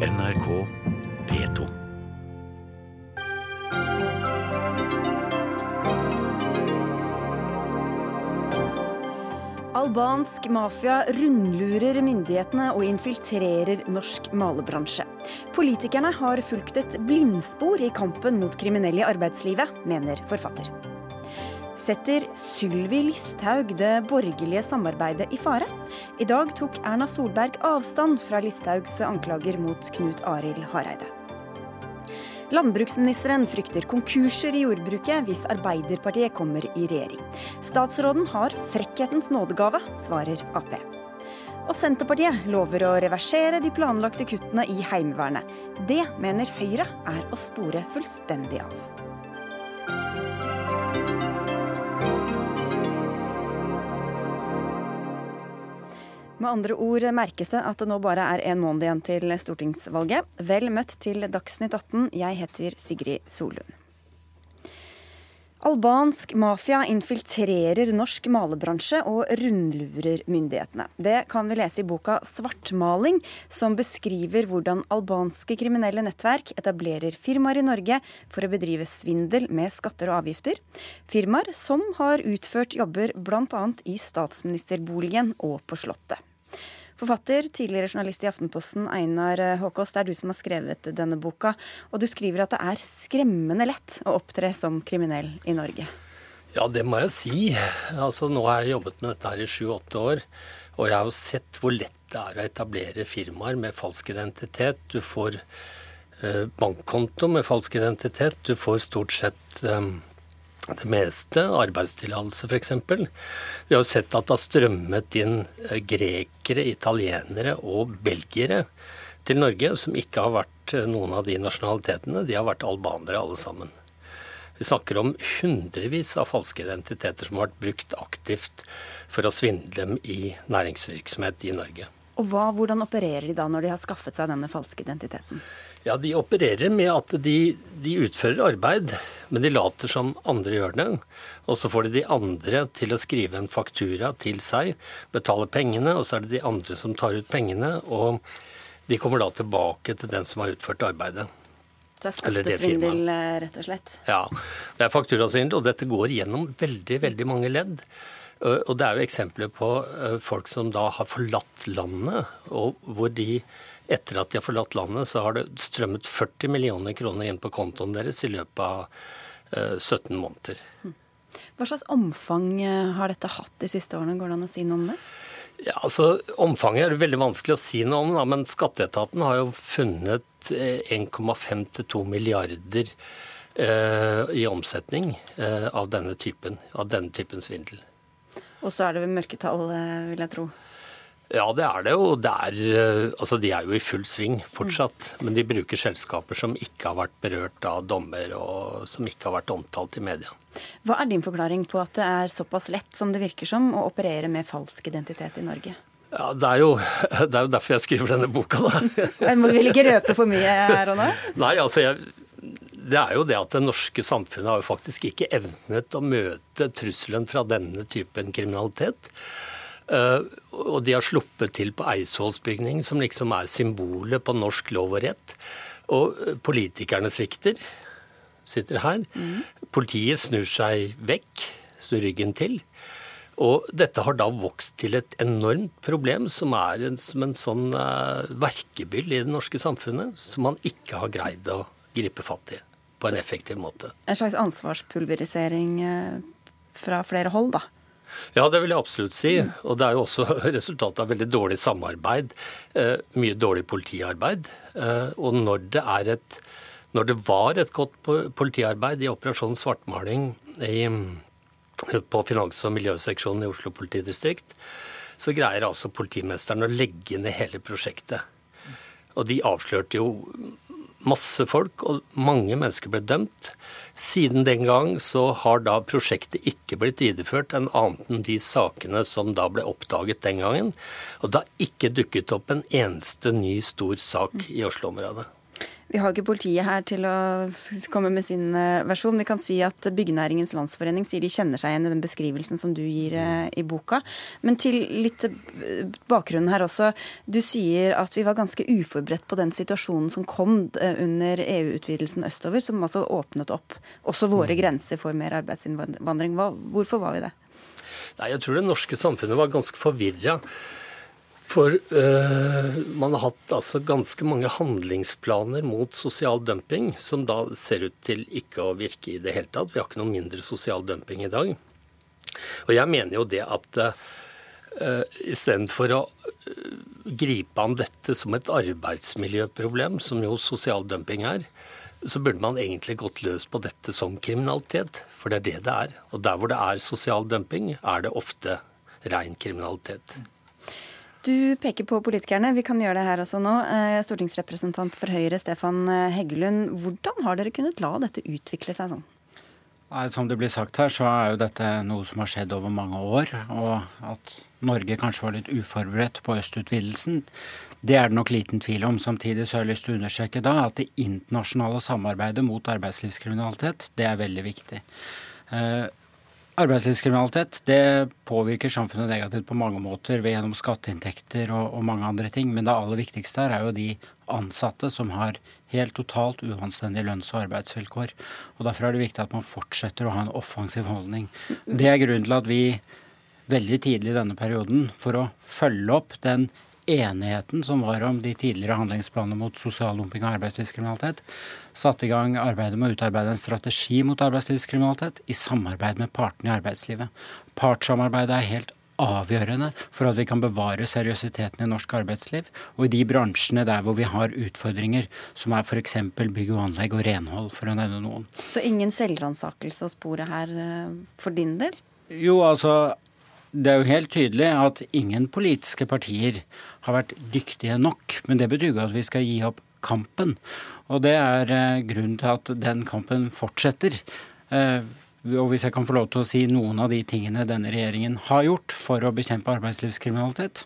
NRK P2. Albansk mafia rundlurer myndighetene og infiltrerer norsk malebransje. Politikerne har fulgt et blindspor i kampen mot kriminelle i arbeidslivet, mener forfatter. Setter Sylvi Listhaug det borgerlige samarbeidet i fare? I dag tok Erna Solberg avstand fra Listhaugs anklager mot Knut Arild Hareide. Landbruksministeren frykter konkurser i jordbruket hvis Arbeiderpartiet kommer i regjering. Statsråden har frekkhetens nådegave, svarer Ap. Og Senterpartiet lover å reversere de planlagte kuttene i Heimevernet. Det mener Høyre er å spore fullstendig av. Med andre ord merkes det at det nå bare er en måned igjen til stortingsvalget. Vel møtt til Dagsnytt 18. Jeg heter Sigrid Solund. Albansk mafia infiltrerer norsk malebransje og rundlurer myndighetene. Det kan vi lese i boka 'Svartmaling', som beskriver hvordan albanske kriminelle nettverk etablerer firmaer i Norge for å bedrive svindel med skatter og avgifter. Firmaer som har utført jobber bl.a. i statsministerboligen og på Slottet. Forfatter, tidligere journalist i Aftenposten, Einar Håkås, det er du som har skrevet denne boka. Og du skriver at det er skremmende lett å opptre som kriminell i Norge. Ja, det må jeg si. Altså, nå har jeg jobbet med dette her i sju-åtte år. Og jeg har jo sett hvor lett det er å etablere firmaer med falsk identitet. Du får eh, bankkonto med falsk identitet. Du får stort sett eh, det meste, arbeidstillatelse f.eks. Vi har jo sett at det har strømmet inn eh, grekere, italienere og belgiere til Norge som ikke har vært eh, noen av de nasjonalitetene. De har vært albanere alle sammen. Vi snakker om hundrevis av falske identiteter som har vært brukt aktivt for å svindle dem i næringsvirksomhet i Norge. Og hva, Hvordan opererer de da når de har skaffet seg denne falske identiteten? Ja, De opererer med at de, de, utfører arbeid, men de later som andre gjør det. Og så får de de andre til å skrive en faktura til seg, betale pengene, og så er det de andre som tar ut pengene. Og de kommer da tilbake til den som har utført arbeidet. Det er skattesvindel, eh, rett og slett? Ja, det er fakturasvindel, og dette går gjennom veldig, veldig mange ledd. Og det er jo eksempler på folk som da har forlatt landet, og hvor de etter at de har forlatt landet, så har det strømmet 40 millioner kroner inn på kontoen deres i løpet av 17 eh, måneder. Hva slags omfang eh, har dette hatt de siste årene? Går det an å si noe om det? Ja, altså Omfanget er det veldig vanskelig å si noe om, da, men skatteetaten har jo funnet 1,5-2 milliarder eh, i omsetning eh, av denne typen, av denne typen svindel. Og så er det mørketall, eh, vil jeg tro? Ja, det er det jo. Det er, eh, altså, de er jo i full sving fortsatt. Mm. Men de bruker selskaper som ikke har vært berørt av dommer, og som ikke har vært omtalt i media. Hva er din forklaring på at det er såpass lett som det virker som å operere med falsk identitet i Norge? Ja, Det er jo, det er jo derfor jeg skriver denne boka, da. Men Må vil ikke røpe for mye her og nå? Nei, altså jeg, det er jo det at det norske samfunnet har jo faktisk ikke evnet å møte trusselen fra denne typen kriminalitet. Uh, og de har sluppet til på Eidsvollsbygningen, som liksom er symbolet på norsk lov og rett. Og politikerne svikter. Sitter her. Mm. Politiet snur seg vekk, snur ryggen til. Og dette har da vokst til et enormt problem, som er en, som en sånn uh, verkebyll i det norske samfunnet, som man ikke har greid å gripe fatt i på en effektiv måte. En slags ansvarspulverisering uh, fra flere hold, da? Ja, det vil jeg absolutt si. Og det er jo også resultatet av veldig dårlig samarbeid. Eh, mye dårlig politiarbeid. Eh, og når det, et, når det var et godt politiarbeid i Operasjon Svartmaling i, på finans- og miljøseksjonen i Oslo politidistrikt, så greier altså politimesteren å legge ned hele prosjektet. Og de avslørte jo masse folk, og mange mennesker ble dømt. Siden den gang så har da prosjektet ikke blitt videreført enn annet enn de sakene som da ble oppdaget den gangen. Og det har ikke dukket opp en eneste ny stor sak i Oslo-området. Vi har ikke politiet her til å komme med sin eh, versjon. Vi kan si at Byggenæringens Landsforening sier de kjenner seg igjen i den beskrivelsen som du gir eh, i boka. Men til litt bakgrunnen her også. Du sier at vi var ganske uforberedt på den situasjonen som kom eh, under EU-utvidelsen østover, som altså åpnet opp også våre mm. grenser for mer arbeidsinnvandring. Hvorfor var vi det? Nei, Jeg tror det norske samfunnet var ganske forvirra. For uh, man har hatt altså ganske mange handlingsplaner mot sosial dumping, som da ser ut til ikke å virke i det hele tatt. Vi har ikke noe mindre sosial dumping i dag. Og jeg mener jo det at uh, istedenfor å uh, gripe an dette som et arbeidsmiljøproblem, som jo sosial dumping er, så burde man egentlig gått løs på dette som kriminalitet. For det er det det er. Og der hvor det er sosial dumping, er det ofte ren kriminalitet. Du peker på politikerne. Vi kan gjøre det her også nå. Eh, stortingsrepresentant for Høyre, Stefan eh, Heggelund. Hvordan har dere kunnet la dette utvikle seg sånn? Som det blir sagt her, så er jo dette noe som har skjedd over mange år. Og at Norge kanskje var litt uforberedt på østutvidelsen, det er det nok liten tvil om. Samtidig så har jeg lyst til å understreke da at det internasjonale samarbeidet mot arbeidslivskriminalitet, det er veldig viktig. Arbeidslivskriminalitet det påvirker samfunnet negativt på mange måter ved gjennom skatteinntekter og, og, mange andre ting. Men det aller viktigste her er jo de ansatte som har helt totalt uanstendige lønns- og arbeidsvilkår. Og Derfor er det viktig at man fortsetter å ha en offensiv holdning. Det er grunnen til at vi veldig tidlig i denne perioden, for å følge opp den enigheten som var om de tidligere handlingsplanene mot sosial dumping og arbeidslivskriminalitet, satte i gang arbeidet med å utarbeide en strategi mot arbeidslivskriminalitet i samarbeid med partene i arbeidslivet. Partssamarbeidet er helt avgjørende for at vi kan bevare seriøsiteten i norsk arbeidsliv, og i de bransjene der hvor vi har utfordringer, som er f.eks. bygg og anlegg og renhold, for å nevne noen. Så ingen selvransakelse av sporet her eh, for din del? Jo, altså det er jo helt tydelig at ingen politiske partier har vært dyktige nok. Men det betyr ikke at vi skal gi opp kampen. Og det er eh, grunnen til at den kampen fortsetter. Eh, og hvis jeg kan få lov til å si noen av de tingene denne regjeringen har gjort for å bekjempe arbeidslivskriminalitet,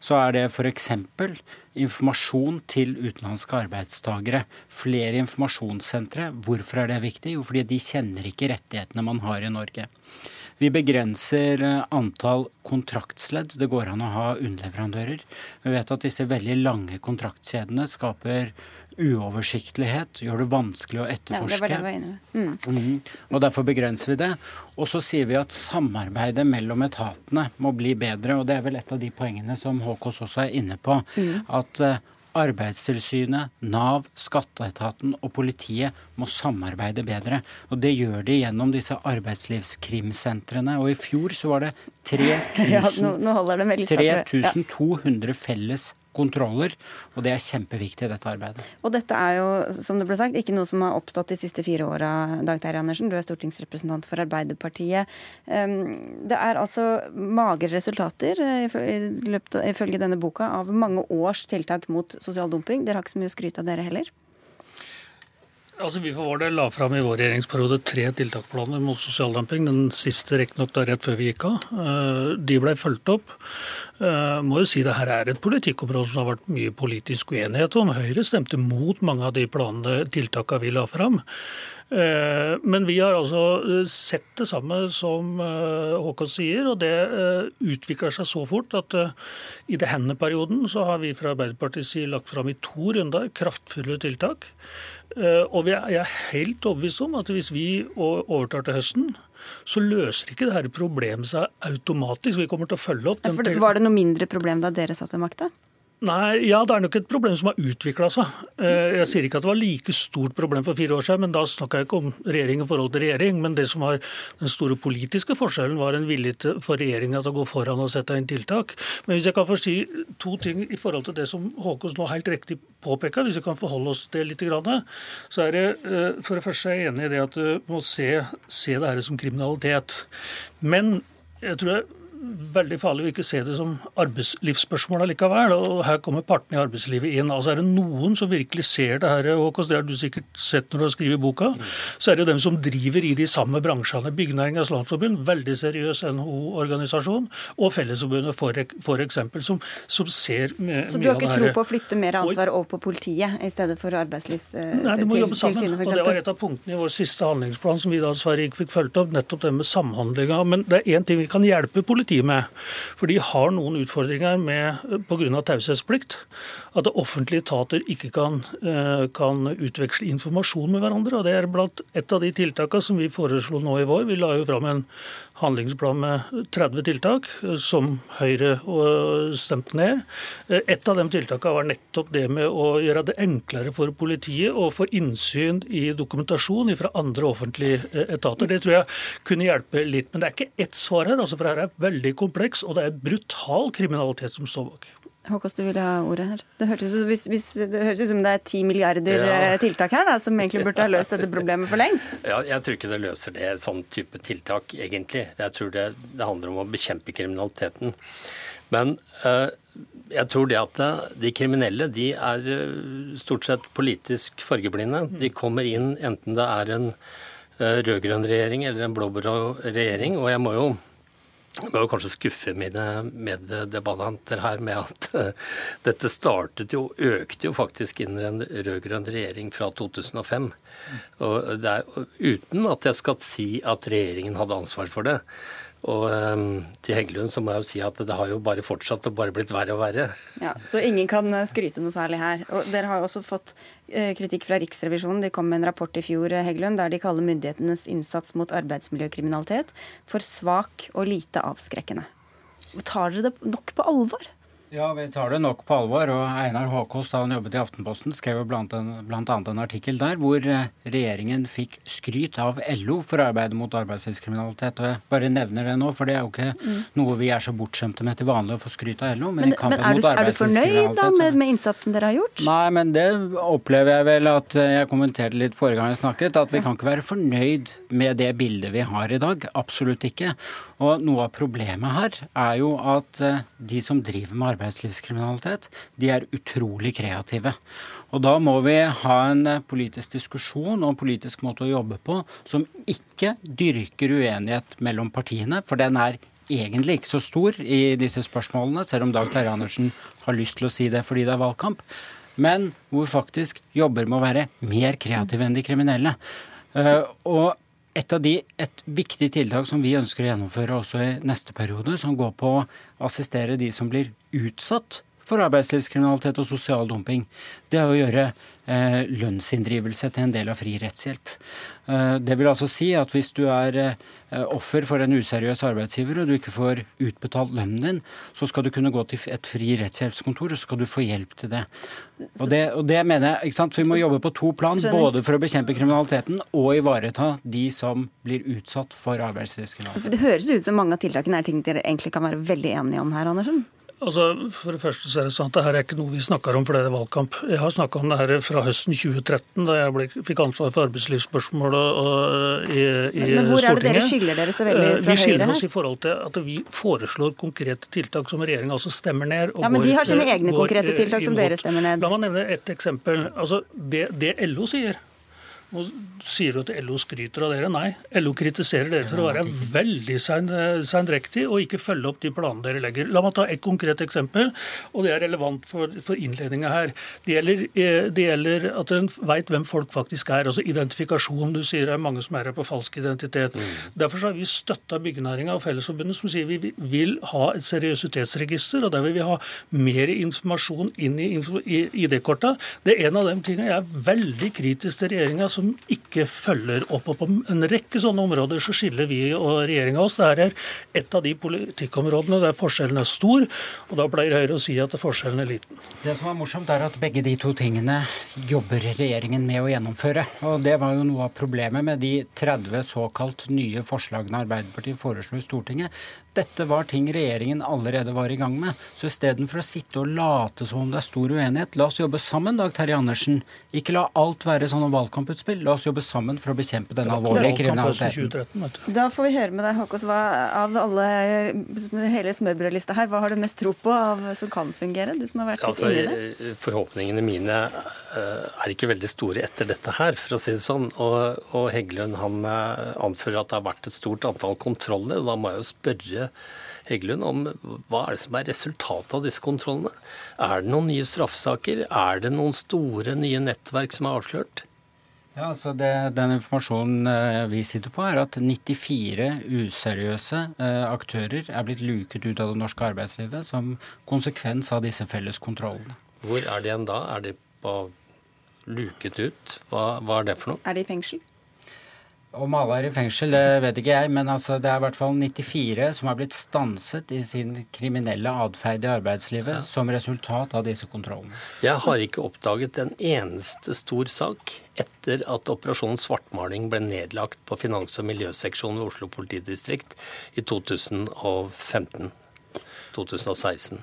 så er det f.eks. informasjon til utenlandske arbeidstagere. Flere informasjonssentre. Hvorfor er det viktig? Jo, fordi de kjenner ikke rettighetene man har i Norge. Vi begrenser eh, antall kontraktsledd det går an å ha underleverandører. Vi vet at disse veldig lange kontraktkjedene skaper uoversiktlighet, gjør det vanskelig å etterforske. Ja, det var det jeg var inne mm. Mm. Og Derfor begrenser vi det. Og så sier vi at samarbeidet mellom etatene må bli bedre. og Det er vel et av de poengene som Håkås også er inne på. Mm. At uh, Arbeidstilsynet, Nav, skatteetaten og politiet må samarbeide bedre. Og det gjør de gjennom disse arbeidslivskrimsentrene. Og i fjor så var det 3200 ja, 3200 felles kontroller, og det er kjempeviktig i dette arbeidet. Og dette er jo, som det ble sagt, ikke noe som har oppstått de siste fire åra, Dag Terje Andersen. Du er stortingsrepresentant for Arbeiderpartiet. Det er altså magre resultater, ifølge denne boka, av mange års tiltak mot sosial dumping. Dere har ikke så mye å skryte av dere heller? Altså, Vi for vår del la fram i vår regjeringsperiode tre tiltaksplaner mot sosial dumping. Den siste riktignok rett før vi gikk av. Eh, de ble fulgt opp. Jeg må jo si det her er et politikkområde som har vært mye politisk uenighet om. Høyre stemte mot mange av de planene, tiltakene vi la fram. Uh, men vi har altså eh, sett det samme som uh, Håkon sier, og det utvikler seg så fort at i denne perioden så har vi fra Arbeiderpartiets side lagt fram i to runder kraftfulle tiltak. Og jeg er helt overbevist om at hvis vi overtar til høsten, så løser ikke dette problemet seg automatisk. Vi kommer til å følge opp. Ja, var det noe mindre problem da dere satt ved makta? Nei, ja, Det er nok et problem som har utvikla seg. Eh, jeg sier ikke at det var like stort problem for fire år siden, men da snakker jeg ikke om regjering i forhold til regjering. Men det som var den store politiske forskjellen, var en vilje for regjeringa til å gå foran og sette inn tiltak. Men hvis jeg kan få si to ting i forhold til det som Håkon nå helt riktig påpeker, hvis vi kan forholde oss til det litt, så er det eh, for det første enig i det at du må se, se det her som kriminalitet. Men jeg tror jeg veldig farlig å ikke se det som arbeidslivsspørsmål allikevel. og Her kommer partene i arbeidslivet inn. altså Er det noen som virkelig ser det her, Håkon, det har du sikkert sett når du har skrevet boka, så er det jo dem som driver i de samme bransjene. Byggenæringens Landsforbund, veldig seriøs NHO-organisasjon, og Fellesforbundet f.eks., som, som ser mye av det her. Så du har ikke tro på å flytte mer ansvar over på politiet i stedet for Arbeidslivstilsynet. Og Det var et av punktene i vår siste handlingsplan som vi da dessverre ikke fikk fulgt opp, nettopp det med samhandlinga. Men det er én ting vi kan hjelpe politiet med. For de har noen utfordringer med pga. taushetsplikt. At offentlige etater ikke kan, eh, kan, utveksle informasjon med hverandre. og Det er blant et av de tiltakene som vi foreslo nå i vår. Vi la jo fram en handlingsplan med 30 tiltak, eh, som Høyre eh, stemte ned. Et av de tiltakene var nettopp det med å gjøre det enklere for politiet å få innsyn i dokumentasjon fra andre offentlige etater. Det tror jeg kunne hjelpe litt. Men det er ikke ett svar her. altså for dette er veldig kompleks, og det er brutal kriminalitet som står bak. Håkon, du vil ha ordet her. Det høres, ut, hvis, hvis, det høres ut som det er ti milliarder ja. Eh, tiltak her da, som egentlig burde ha løst dette problemet for lengst. Ja, jeg tror ikke det løser det, sånn type tiltak, egentlig. Jeg tror det, det handler om å bekjempe kriminaliteten. Men uh, jeg tror det at de kriminelle de er eh, stort sett politisk fargeblinde. De kommer inn enten det er en rød-grønn regjering eller en blå-blå regjering. Og jeg må jo jeg må kanskje skuffe mine meddebattanter her med at uh, dette startet jo, økte jo faktisk under en rød-grønn regjering fra 2005. Og det er, uten at jeg skal si at regjeringen hadde ansvar for det. Og um, til Heggelund så må jeg jo si at det har jo bare fortsatt og bare blitt verre og verre. Ja, Så ingen kan eh, skryte noe særlig her. Og Dere har jo også fått uh, kritikk fra Riksrevisjonen. De kom med en rapport i fjor Heggelund, der de kaller myndighetenes innsats mot arbeidsmiljøkriminalitet for svak og lite avskrekkende. Tar dere det nok på alvor? Ja, vi tar det nok på alvor. og Einar Håkås, da han jobbet i Aftenposten, skrev bl.a. en, blant annet en artikkel der hvor eh, regjeringen fikk skryt av LO for arbeidet mot arbeidslivskriminalitet. og Jeg bare nevner det nå, for det er jo ikke mm. noe vi er så bortskjemte med til vanlig å få skryt av LO. Men, men, i kampen men er, du, mot er du fornøyd da med, med, innsatsen dere har gjort? Nei, men det opplever jeg vel at eh, jeg kommenterte litt forrige gang jeg snakket, at vi kan ikke være fornøyd med det bildet vi har i dag. Absolutt ikke. Og noe av problemet her er jo at eh, de som driver med arbeid arbeidslivskriminalitet, de er utrolig kreative. Og da må vi ha en eh, politisk diskusjon og en politisk måte å jobbe på som ikke dyrker uenighet mellom partiene, for den er egentlig ikke så stor i disse spørsmålene, selv om Dag Terje Andersen har lyst til å si det fordi det er valgkamp. Men hvor vi faktisk jobber med å være mer kreative enn de kriminelle. Uh, og et av de, et viktig tiltak som vi ønsker å gjennomføre også i neste periode, som går på å assistere de som blir utsatt for arbeidslivskriminalitet og sosial dumping, det er å gjøre eh, lønnsinndrivelse til en del av fri rettshjelp. Eh, det vil altså si at hvis du er eh, offer for en useriøs arbeidsgiver og du ikke får utbetalt lønnen din, så skal du kunne gå til et fri rettshjelpskontor og så skal du få hjelp til det. Og det, og det mener jeg, ikke sant? Vi må jobbe på to plan, både for å bekjempe kriminaliteten og ivareta de som blir utsatt for arbeidslivskriminalitet. Det høres ut som mange av tiltakene er ting dere egentlig kan være veldig enige om her, Andersen? Altså, for det første så er det sånn at det her er ikke noe vi snakker om for det er valgkamp. Jeg har snakka om det her fra høsten 2013, da jeg ble, fikk ansvar for arbeidslivsspørsmål og, i, i Men hvor er det dere skiller dere så veldig eh, fra Høyre her? Vi skiller oss i forhold til at vi foreslår konkrete tiltak som regjeringa også stemmer ned. ja, Men de har sine egne går, konkrete tiltak som dere stemmer ned. La meg nevne et eksempel. Altså, det, det LO sier nå sier du at LO skryter av dere. Nei, LO kritiserer dere for å være veldig sendrektig og ikke følge opp de planene dere legger. La meg ta et konkret eksempel, og det er relevant for, for innledninga her. Det gjelder, eh, det gjelder at en veit hvem folk faktisk er. Altså identifikasjon. Du sier det er mange som er her på falsk identitet. Mm. Derfor har vi støtta byggenæringa og Fellesforbundet som sier vi vil ha et seriøsitetsregister, og der vil vi ha mer informasjon inn i ID-korta. Det er en av de tingene jeg er veldig kritisk til regjeringa som ikke følger opp. Og på en rekke sånne områder så skiller vi og regjeringa oss. Det er et av de politikkområdene der forskjellen er stor, og da pleier Høyre å si at forskjellen er liten. Det som er morsomt, er at begge de to tingene jobber regjeringen med å gjennomføre. Og det var jo noe av problemet med de 30 såkalt nye forslagene Arbeiderpartiet foreslo i Stortinget. Dette var ting regjeringen allerede var i gang med. Så istedenfor å sitte og late som om det er stor uenighet, la oss jobbe sammen, Dag Terje Andersen. Ikke la alt være sånne valgkamputspill. La oss jobbe sammen for å bekjempe denne alvorlige kriminaliteten. Da får vi høre med deg, Håkos. Hva, av alle, hele smørbrødlista her, hva har du mest tro på av, som kan fungere? Du som har vært altså, inni det. Eh, forhåpningene mine eh, er ikke veldig store etter dette her, for å si det sånn. Og, og Heggelund han eh, anfører at det har vært et stort antall kontroller. og Da må jeg jo spørre Heggelund om hva er det som er resultatet av disse kontrollene. Er det noen nye straffesaker? Er det noen store nye nettverk som er avslørt? Ja, altså det, Den informasjonen eh, vi sitter på, er at 94 useriøse eh, aktører er blitt luket ut av det norske arbeidslivet som konsekvens av disse felles kontrollene. Hvor er de igjen da? Er de på luket ut? Hva, hva er det for noe? Er de i fengsel? Om alle er i fengsel, det vet ikke jeg, men altså, det er i hvert fall 94 som har blitt stanset i sin kriminelle atferd i arbeidslivet ja. som resultat av disse kontrollene. Jeg har ikke oppdaget en eneste stor sak etter at Operasjon svartmaling ble nedlagt på finans- og miljøseksjonen ved Oslo politidistrikt i 2015-2016.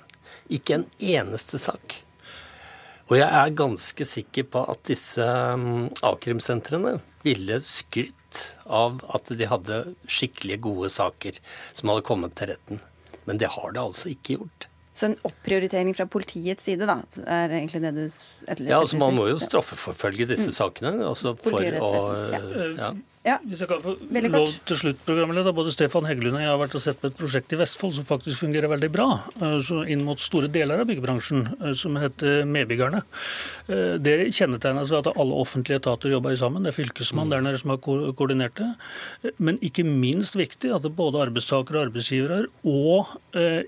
Ikke en eneste sak. Og jeg er ganske sikker på at disse um, a-krimsentrene ville skrytt av at de hadde skikkelig gode saker som hadde kommet til retten. Men det har det altså ikke gjort. Så en opprioritering fra politiets side, da, er egentlig det du etterlyser? Ja, altså man må jo straffeforfølge disse mm. sakene. Altså for å ja. Ja. Hvis jeg kan få lov til slutt, programleder. Både Stefan Heggelund og jeg har vært og sett på et prosjekt i Vestfold som faktisk fungerer veldig bra, så inn mot store deler av byggebransjen, eh, som heter Medbyggerne. Eh, det kjennetegnes ved at alle offentlige etater jobber sammen. Det er Fylkesmannen der nede som har koordinert det. Men ikke minst viktig at både arbeidstakere og arbeidsgivere, og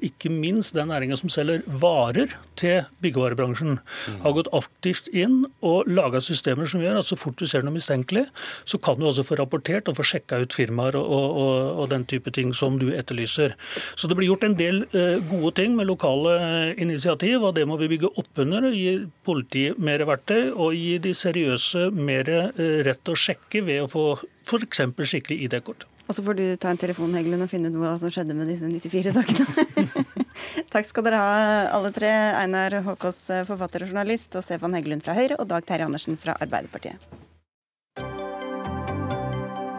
ikke minst den næringa som selger varer til byggevarebransjen, har gått aktivt inn og laga systemer som gjør at så fort du ser noe mistenkelig, så kan du også få rapport rapportert og få sjekka ut firmaer og, og, og, den type ting som du etterlyser. Så det blir gjort en del uh, gode ting med lokale uh, initiativ, og det må vi bygge opp under. Gi politiet mer verktøy og gi de seriøse mer uh, rett å sjekke ved å få f.eks. skikkelig ID-kort. Og så får du ta en telefon Heggelund, og finne ut hva som skjedde med disse 94 sakene. Takk skal dere ha, alle tre. Einar Håkås, forfatter og journalist, og Stefan Heggelund fra Høyre, og Dag Terje Andersen fra Arbeiderpartiet.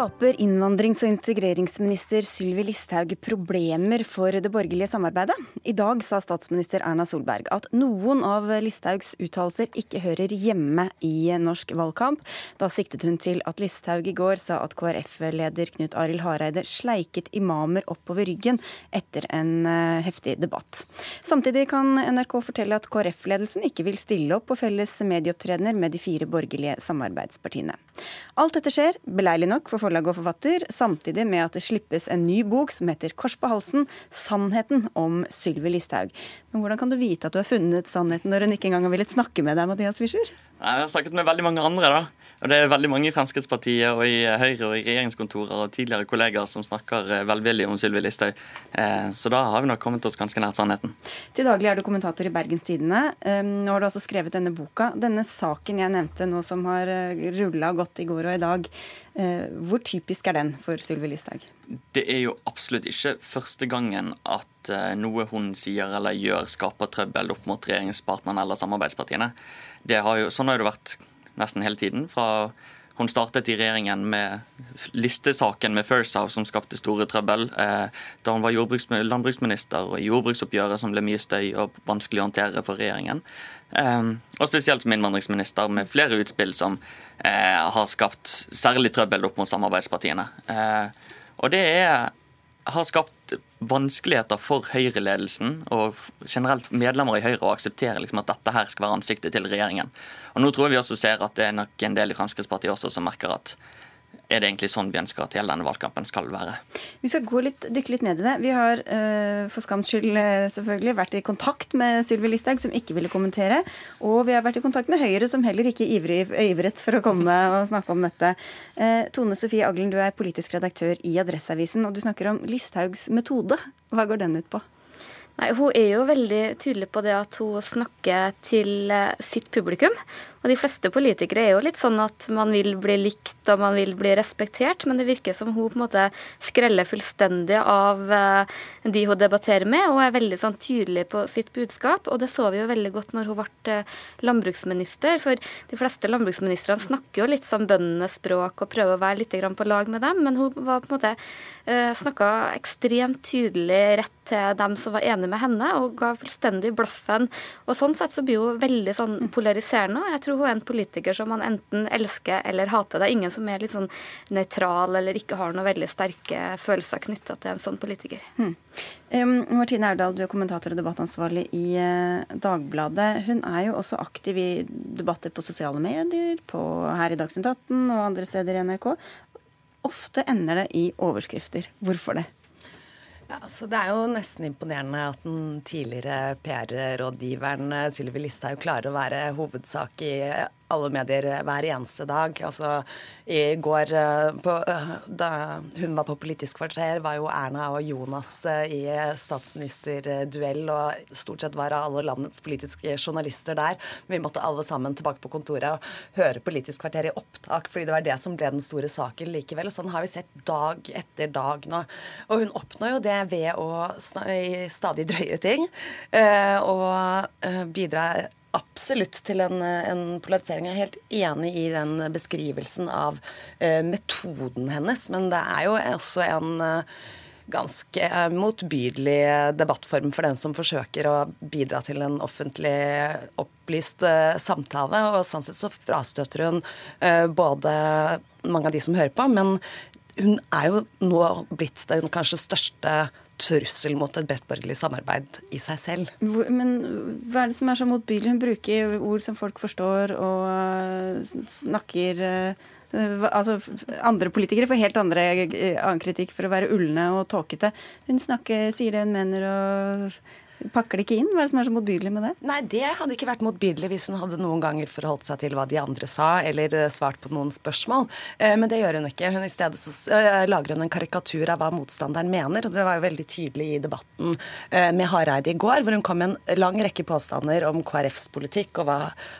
Skaper innvandrings- og integreringsminister Sylvi Listhaug problemer for det borgerlige samarbeidet? I dag sa statsminister Erna Solberg at noen av Listhaugs uttalelser ikke hører hjemme i norsk valgkamp. Da siktet hun til at Listhaug i går sa at KrF-leder Knut Arild Hareide sleiket imamer oppover ryggen etter en eh, heftig debatt. Samtidig kan NRK fortelle at KrF-ledelsen ikke vil stille opp på felles medieopptredener med de fire borgerlige samarbeidspartiene. Alt dette skjer, beleilig nok for forlag og forfatter, samtidig med at det slippes en ny bok som heter 'Kors på halsen sannheten om Sylvi Listhaug'. Men hvordan kan du vite at du har funnet sannheten når hun ikke engang har villet snakke med deg, Mathias Fischer? Jeg har snakket med veldig mange andre, da. Og det er veldig mange i Fremskrittspartiet og i Høyre og i regjeringskontorer og tidligere kollegaer som snakker eh, velvillig om Sylvi Listhaug. Eh, så da har vi nok kommet oss ganske nært sannheten. Til daglig er du kommentator i Bergens Tidende. Nå har du altså skrevet denne boka. Denne saken jeg nevnte nå som har eh, rulla godt i går og i dag, Eh, hvor typisk er den for Sylvi Listhaug? Det er jo absolutt ikke første gangen at eh, noe hun sier eller gjør, skaper trøbbel opp mot regjeringspartnerne eller samarbeidspartiene. Har jo, sånn har det vært nesten hele tiden. fra hun startet i regjeringen med listesaken med First House, som skapte store trøbbel. Eh, da hun var landbruksminister og i jordbruksoppgjøret, som ble mye støy og vanskelig å håndtere for regjeringen. Eh, og spesielt som innvandringsminister, med flere utspill som eh, har skapt særlig trøbbel opp mot samarbeidspartiene. Og det er har skapt vanskeligheter for Høyre-ledelsen og generelt medlemmer i Høyre å akseptere liksom, at dette her skal være ansiktet til regjeringen. Og Nå tror jeg vi også ser at det er nok en del i Fremskrittspartiet også som merker at er det egentlig sånn vi ønsker at hele denne valgkampen skal være. Vi skal gå litt, dykke litt ned i det. Vi har uh, for skams skyld uh, selvfølgelig vært i kontakt med Sylvi Listhaug, som ikke ville kommentere. Og vi har vært i kontakt med Høyre, som heller ikke ivrig, ivret for å komme og snakke om dette. Uh, Tone Sofie Aglen, du er politisk redaktør i Adresseavisen, og du snakker om Listhaugs metode. Hva går den ut på? Nei, Hun er jo veldig tydelig på det at hun snakker til eh, sitt publikum. Og de fleste politikere er jo litt sånn at man vil bli likt og man vil bli respektert, men det virker som hun på en måte skreller fullstendig av eh, de hun debatterer med, og er veldig sånn tydelig på sitt budskap. Og det så vi jo veldig godt når hun ble eh, landbruksminister, for de fleste landbruksministrene snakker jo litt sånn bøndenes språk og prøver å være litt på lag med dem, men hun var på en måte eh, snakka ekstremt tydelig rett til dem som var enig med henne, og ga fullstendig blaffen. Og sånn sett så blir hun veldig sånn polariserende. og jeg tror tror hun er en politiker som man enten elsker eller hater. Det er ingen som er litt sånn nøytral eller ikke har noen veldig sterke følelser knytta til en sånn politiker. Hmm. Um, Martine Aurdal, du er kommentator og debattansvarlig i uh, Dagbladet. Hun er jo også aktiv i debatter på sosiale medier, på, her i Dagsnytt 18 og andre steder i NRK. Ofte ender det i overskrifter. Hvorfor det? Ja, så Det er jo nesten imponerende at den tidligere PR-rådgiveren eh, Sylvi Listhaug klarer å være hovedsak i alle medier hver eneste dag. Altså, I går, eh, på, eh, da hun var på Politisk kvarter, var jo Erna og Jonas eh, i statsministerduell, og stort sett var alle landets politiske journalister der. Vi måtte alle sammen tilbake på kontoret og høre Politisk kvarter i opptak, fordi det var det som ble den store saken likevel. Og sånn har vi sett dag etter dag nå. Og hun oppnår jo det ved å stadig drøye ting, og bidra absolutt til en, en, polarisering. Jeg er helt enig i den beskrivelsen av uh, metoden hennes. Men det er jo også en uh, ganske uh, motbydelig debattform for den som forsøker å bidra til en offentlig opplyst samtale. Og sånn sett så frastøter hun både mange av de som hører på, men hun er jo nå blitt den kanskje største trussel mot et bredt borgerlig samarbeid i seg selv. Hvor, men hva er det som er så motbydelig? Hun bruker ord som folk forstår, og uh, snakker uh, Altså, andre politikere får helt andre uh, annen kritikk for å være ulne og tåkete. Hun snakker, sier det hun mener og pakker det ikke inn? Hva er det som er så motbydelig med det? Nei, det hadde ikke vært motbydelig hvis hun hadde noen ganger forholdt seg til hva de andre sa, eller eh, svart på noen spørsmål. Eh, men det gjør hun ikke. Hun I stedet så eh, lager hun en karikatur av hva motstanderen mener. og Det var jo veldig tydelig i debatten med Hareide i går, hvor hun kom med en lang rekke påstander om KrFs politikk og hva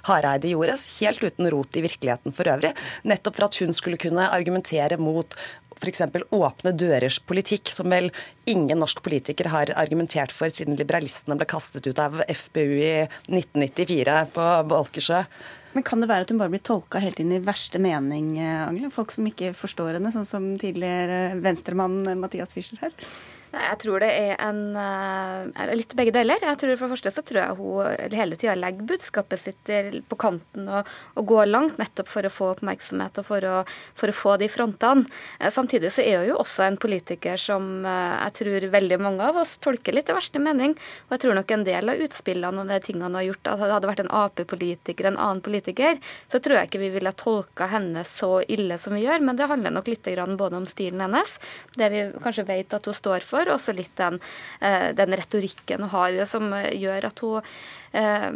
Hareide gjorde, helt uten rot i virkeligheten for øvrig. Nettopp for at hun skulle kunne argumentere mot f.eks. åpne dørers politikk, som vel ingen norsk politiker har argumentert for siden liberalistene ble kastet ut av FPU i 1994 på Bolkersjø. Men Kan det være at hun bare blir tolka helt inn i verste mening, Angela? Folk som ikke forstår henne, sånn som tidligere venstremann Mathias Fischer her? Jeg tror det er en uh, litt begge deler. Jeg tror For det første så tror jeg hun hele tida legger budskapet sitt på kanten og, og, går langt, nettopp for å få oppmerksomhet og for å, for å få de frontene. Uh, samtidig så er hun jo også en politiker som uh, jeg tror veldig mange av oss tolker litt i verste mening. Og jeg tror nok en del av utspillene og de tingene hun har gjort, at det hadde vært en Ap-politiker, en annen politiker, så tror jeg ikke vi ville tolka henne så ille som vi gjør. Men det handler nok litt både om stilen hennes, det vi kanskje vet at hun står for for. Også litt den, eh, den retorikken hun har, som gjør at hun eh,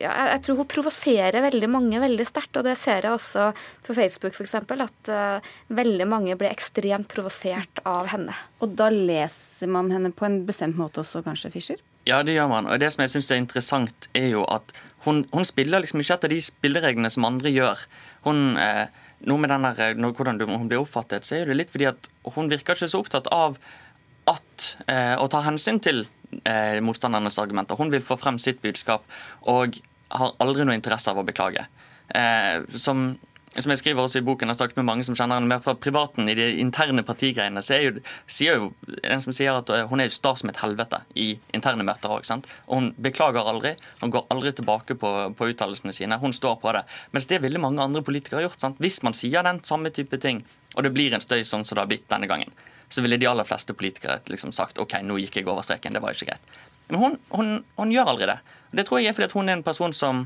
ja, Jeg tror hun provoserer veldig mange veldig sterkt. Og det ser jeg også på Facebook f.eks. At uh, veldig mange blir ekstremt provosert av henne. Og da leser man henne på en bestemt måte også, kanskje, Fischer? Ja, det gjør man. Og det som jeg syns er interessant, er jo at hun, hun, spiller liksom ikke etter de spillereglene som andre gjør. Hun, eh, noe med denne, Hvordan hun blir oppfattet, så er det litt fordi at hun virker ikke så opptatt av at, eh, å ta hensyn til eh, motstandernes argumenter. Hun vil få frem sitt budskap og har aldri noe interesse av å beklage. Eh, som, som jeg skriver også i boken, jeg har snakket med mange som kjenner henne mer fra privaten i de interne partigreiene, så er jo, sier jo en som sier at hun er jo sta som et helvete i interne møter òg. Og hun beklager aldri. Hun går aldri tilbake på, på uttalelsene sine. Hun står på det. Mens det ville mange andre politikere gjort. Sant? Hvis man sier den samme type ting, og det blir en støy sånn som det har blitt denne gangen, så ville de aller fleste politikere liksom sagt OK, nå gikk jeg over streken, det var ikke greit. Men hun, hun, hun gjør aldri det. Det tror jeg er fordi hun er en person som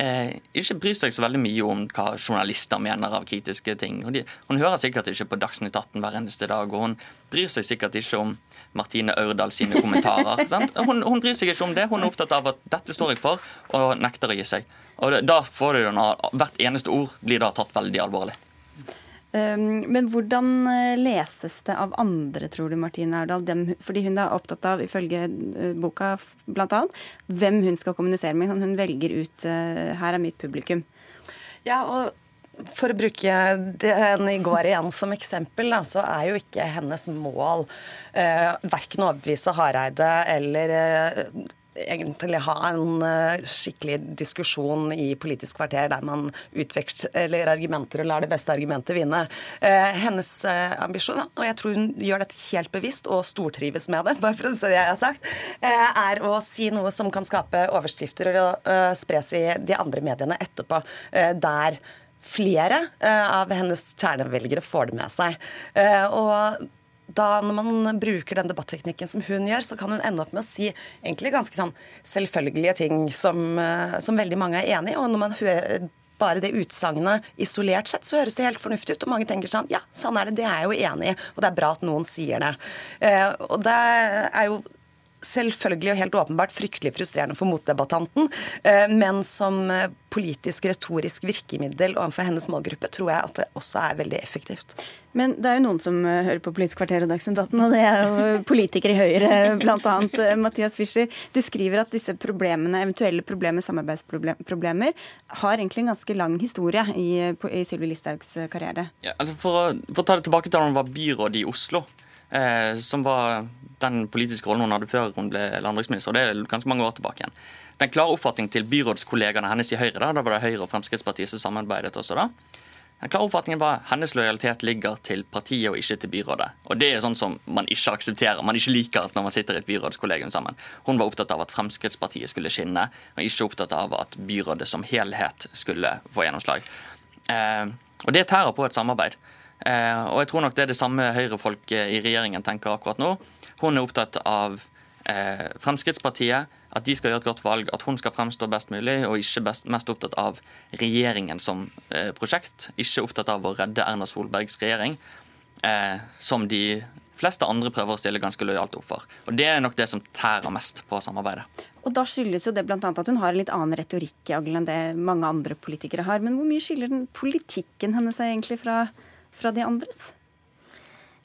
eh, ikke bryr seg så veldig mye om hva journalister mener av kritiske ting. De, hun hører sikkert ikke på Dagsnytt 18 hver eneste dag, og hun bryr seg sikkert ikke om Martine Aurdal sine kommentarer. hun, hun, bryr seg ikke om det. Hun er opptatt av at dette står jeg for, og nekter å gi seg. Og da får du Hvert eneste ord blir da tatt veldig alvorlig. Um, men hvordan eh, leses det av andre, tror du, Martine Erdal? Dem, fordi hun er opptatt av, ifølge eh, boka bl.a., hvem hun skal kommunisere med. Hun velger ut uh, 'her er mitt publikum'. Ja, og for å bruke den i går igjen som eksempel, da, så er jo ikke hennes mål eh, verken å overbevise Hareide eller eh, egentlig ha en uh, skikkelig diskusjon i Politisk kvarter der man utveksler argumenter og lar det beste argumentet vinne. Uh, hennes uh, ambisjon, og jeg tror hun gjør dette helt bevisst og stortrives med det, bare for å si det jeg har sagt, er å si noe som kan skape overskrifter og spres i de andre mediene etterpå. der flere av hennes kjernevelgere får det med seg. Og da når man bruker den debatteknikken som hun gjør, så kan hun ende opp med å si egentlig ganske sånn selvfølgelige ting som, uh, som veldig mange er enig i. Og når man hører bare det utsagnet isolert sett, så høres det helt fornuftig ut. Og mange tenker sånn Ja, sånn er det. Det er jeg jo enig i. Og det er bra at noen sier det. og det er jo selvfølgelig og helt åpenbart fryktelig frustrerende for motdebattanten, eh, men som eh, politisk retorisk virkemiddel overfor hennes målgruppe tror jeg at det også er veldig effektivt. Men det er jo noen som eh, hører på Politisk kvarter og Dagsnytt 18, og det er jo politikere i Høyre, bl.a. Mathias Fischer. Du skriver at disse problemene, eventuelle problemer, samarbeidsproblemer, har egentlig en ganske lang historie i, i Sylvi Listhaugs karriere. Ja, altså for, å, for, å, ta det tilbake til da hun var byråd i Oslo, eh, som var den politiske rollen hun hadde før hun ble landbruksminister. og Det er ganske mange år tilbake igjen. Den klare oppfatningen til byrådskollegaene hennes i Høyre, da, da var det Høyre og Fremskrittspartiet som samarbeidet også da. Den klare oppfatningen var hennes lojalitet ligger til partiet og ikke til byrådet. Og Det er sånn som man ikke aksepterer. Man ikke liker at når man sitter i et byrådskollegium sammen. Hun var opptatt av at Fremskrittspartiet skulle skinne, og ikke opptatt av at byrådet som helhet skulle få gjennomslag. Eh, og Det tærer på et samarbeid. Eh, og jeg tror nok det er det samme Høyre-folk i regjeringen tenker akkurat nå. Hun er opptatt av eh, Fremskrittspartiet, at de skal gjøre et godt valg, at hun skal fremstå best mulig, og ikke best, mest opptatt av regjeringen som eh, prosjekt. Ikke opptatt av å redde Erna Solbergs regjering, eh, som de fleste andre prøver å stille ganske lojalt opp for. Og Det er nok det som tærer mest på samarbeidet. Og Da skyldes jo det bl.a. at hun har en litt annen retorikk enn det mange andre politikere har. Men hvor mye skiller den politikken hennes egentlig fra, fra de andres?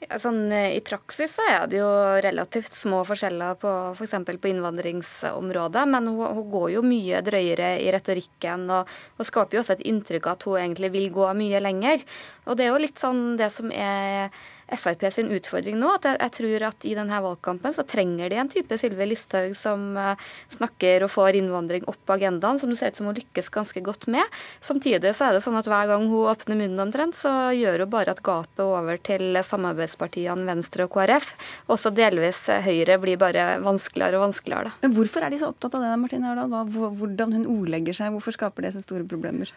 Ja, sånn, eh, I praksis så er det jo relativt små forskjeller på f.eks. på innvandringsområdet, men hun, hun, går jo mye drøyere i retorikken og, og, skaper jo også et inntrykk av at hun egentlig vil gå mye lenger. Og det er jo litt sånn det som er Frp sin utfordring nå. at jeg, jeg, tror at I denne valgkampen så trenger de en type Sylvi Listhaug som uh, snakker og får innvandring opp på agendaen, som det ser ut som hun lykkes ganske godt med. Samtidig så er det sånn at hver gang hun åpner munnen omtrent, så gjør hun bare at gapet over til samarbeidspartiene Venstre og KrF, også delvis Høyre, blir bare vanskeligere og vanskeligere. Da. Men Hvorfor er de så opptatt av det, Martine Ørdal? Hvordan hun ordlegger seg? Hvorfor skaper det så store problemer?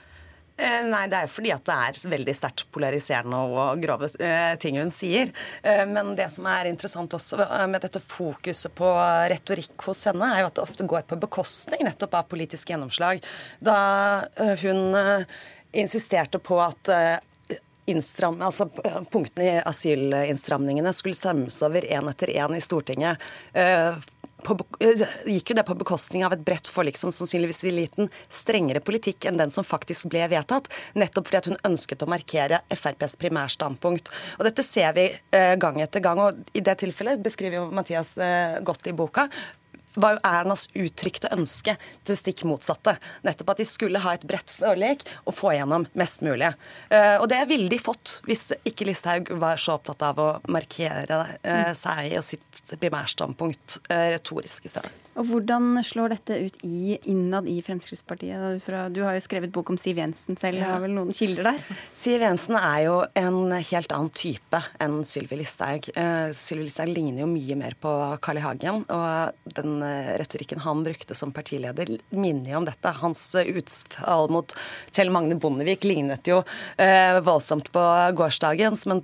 Eh, nei, det er fordi at det er veldig sterkt polariserende og grove eh, ting hun sier. Eh, men det som er interessant også med dette fokuset på retorikk hos henne, er jo at det ofte går på bekostning nettopp av politisk gjennomslag. Da hun insisterte på at Innstram, altså punktene i asylinnstramningene skulle stemmes over én etter én i Stortinget på, eh, gikk jo det på bekostning av et bredt forlik som sannsynligvis ville gitt en strengere politikk enn den som faktisk ble vedtatt, nettopp fordi at hun ønsket å markere FrPs primærstandpunkt. Og Dette ser vi eh, gang etter gang, og i det tilfellet beskriver jo Mathias eh, godt i boka var jo Ernas uttrykte ønske til stikk motsatte. Nettopp at de skulle ha et bredt forlik og få igjennom mest mulig. Eh, og det ville de fått hvis ikke Listhaug var så opptatt av å markere eh, seg og sitt primærstandpunkt eh, retorisk i stedet. Og Hvordan slår dette ut i, innad i Fremskrittspartiet? Du har jo skrevet bok om Siv Jensen selv, ja. har vel noen kilder der? Siv Jensen er jo en helt annen type enn Sylvi Listhaug. Sylvi Listhaug ligner jo mye mer på Carl I. Hagen, og den retorikken han brukte som partileder, minner jo om dette. Hans uh, utfall mot Kjell Magne Bondevik lignet jo voldsomt på gårsdagens, men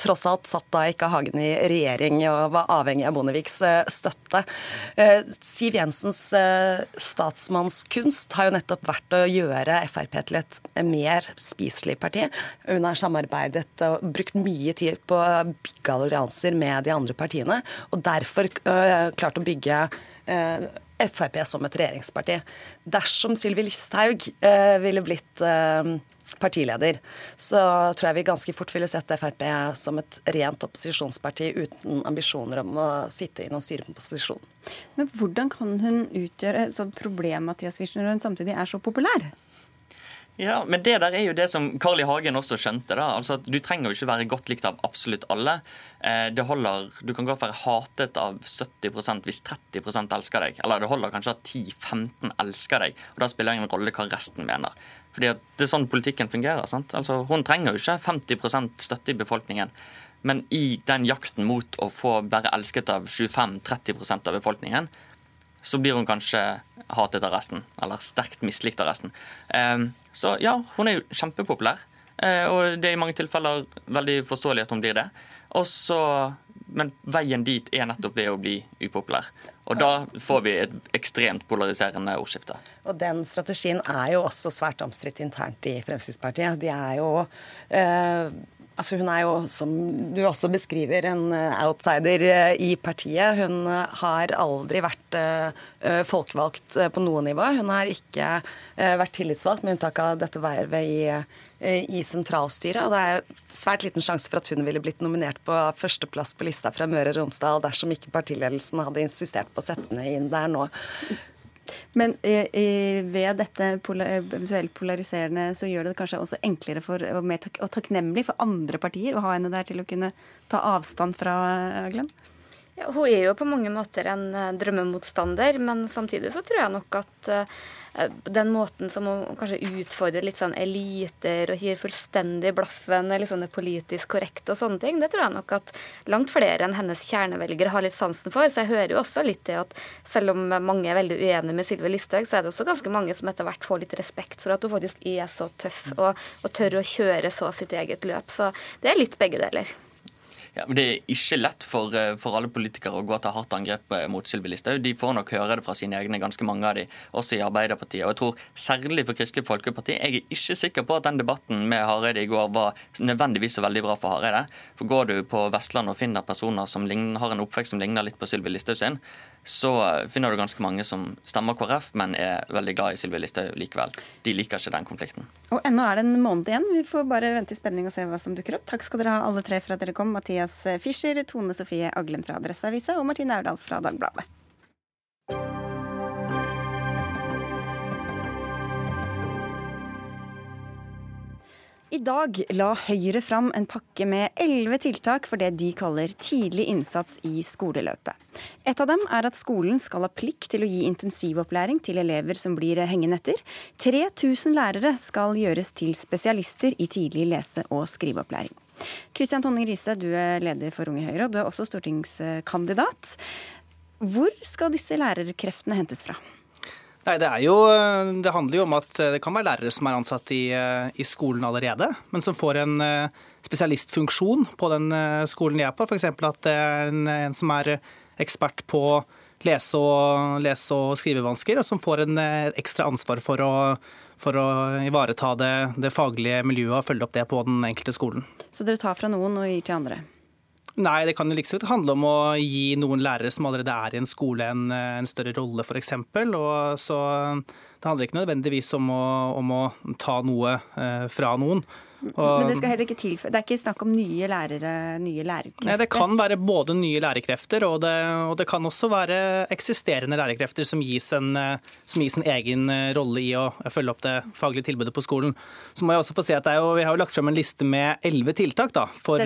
tross alt satt da ikke Hagen i regjering og var avhengig av Bondeviks støtte. Siv Jensens eh, statsmannskunst har jo nettopp vært å gjøre Frp til et mer spiselig parti. Hun har samarbeidet og brukt mye tid på å bygge allianser med de andre partiene, og derfor klart å bygge Frp som et regjeringsparti. Dersom Sylvi Listhaug uh, ville blitt partileder, så tror jeg vi ganske fort ville sett Frp som et rent opposisjonsparti uten ambisjoner om å sitte i noen styreposisjon. Men hvordan kan hun utgjøre et sånt problem Mathias Wischner, når hun samtidig er så populær? Ja, men det der er jo det som Carl I. Hagen også skjønte. da, altså at Du trenger jo ikke være godt likt av absolutt alle. Eh, det holder, Du kan godt være hatet av 70% hvis 30% elsker deg. Eller det holder kanskje at 10-15 elsker deg. og Da spiller det ingen rolle hva resten mener. Fordi at Det er sånn politikken fungerer. sant? Altså Hun trenger jo ikke 50% støtte i befolkningen. Men i den jakten mot å få bare elsket av 25-30% av befolkningen, så blir hun kanskje hatet av resten, eller sterkt mislikt av resten. Ehm, så ja, hun er jo kjempepopulær, eh, og det er i mange tilfeller veldig forståelig at hun blir det. Også, men veien dit er nettopp ved å bli upopulær. Og da får vi et ekstremt polariserende ordskifte. Og den strategien er jo også svært omstridt internt i Fremskrittspartiet. De er jo eh, Altså hun er jo, som du også beskriver, en eh, outsider eh, i partiet. Hun eh, har aldri vært folkevalgt på noe nivå. Hun har ikke vært tillitsvalgt, med unntak av dette vervet i, i sentralstyret. Og det er svært liten sjanse for at hun ville blitt nominert på førsteplass på lista fra Møre og Romsdal dersom ikke partiledelsen hadde insistert på å sette henne inn der nå. Men eh, ved dette eventuelt polariserende så gjør det kanskje også enklere for, og mer tak og takknemlig for andre partier å ha henne der til å kunne ta avstand fra Glenn? Ja, hun er jo på mange måter en eh, drømmemotstander, men samtidig så tror jeg nok at Eh, den måten som hun kanskje utfordrer litt sånn eliter og gir fullstendig blaffen eller det politisk korrekt og sånne ting, det tror jeg nok at langt flere enn hennes kjernevelgere har litt sansen for. Så jeg hører jo også litt det at selv om mange er veldig uenige med Sylvi Listhaug, så er det også ganske mange som etter hvert får litt respekt for at hun faktisk er så tøff og, og tør å kjøre så sitt eget løp. Så det er litt begge deler. Ja, men Det er ikke lett for, eh, for alle politikere å gå til hardt angrep eh, mot Sylvi Listhaug. De får nok høre det fra sine egne, ganske mange av de, også i Arbeiderpartiet. Og jeg tror Særlig for Kristelig Folkeparti. Jeg er ikke sikker på at den debatten med Hareide i går var nødvendigvis så veldig bra for Hareide. For Går du på Vestlandet og finner personer som ligner, har en oppvekst som ligner litt på Sylvi Listhaug sin, så finner du ganske mange som stemmer KrF, men er veldig glad i Sylvi Listhaug likevel. De liker ikke den konflikten. Og ennå er det en måned igjen. Vi får bare vente i spenning og se hva som dukker opp. Takk skal dere ha alle tre for at dere kom. Mathias Fischer, Tone Sofie Aglen fra Adresseavisa og Martine Aurdal fra Dagbladet. I dag la Høyre fram en pakke med elleve tiltak for det de kaller tidlig innsats i skoleløpet. Et av dem er at skolen skal ha plikt til å gi intensivopplæring til elever som blir hengende etter. 3000 lærere skal gjøres til spesialister i tidlig lese- og skriveopplæring. Kristian Tonning Riise, du er leder for Unge Høyre, og du er også stortingskandidat. Hvor skal disse lærerkreftene hentes fra? Nei, det, jo, det, handler jo om at det kan være lærere som er ansatt i, i skolen allerede, men som får en eh, spesialistfunksjon på den eh, skolen de er på. F.eks. at det er en, en, som er ekspert på lese- og, lese og skrivevansker, og som får en eh, ekstra ansvar for å, for å ivareta det, det faglige miljøet og følge opp det på den enkelte skolen. Så dere tar fra noen og gir til andre? Nei, det kan jo liksom handle om å gi noen lærere som allerede er i en skole, en, en større rolle, f.eks. Så det handler ikke nødvendigvis om å, om å ta noe eh, fra noen. Og, Men det skal heller ikke tilføye Det er ikke snakk om nye lærere, nye lærerkrefter? Nei, det kan være både nye lærerkrefter, og det, og det kan også være eksisterende lærerkrefter som gis, en, som gis en egen rolle i å følge opp det faglige tilbudet på skolen. Så må jeg også få si at jo, Vi har jo lagt frem en liste med elleve tiltak da, for,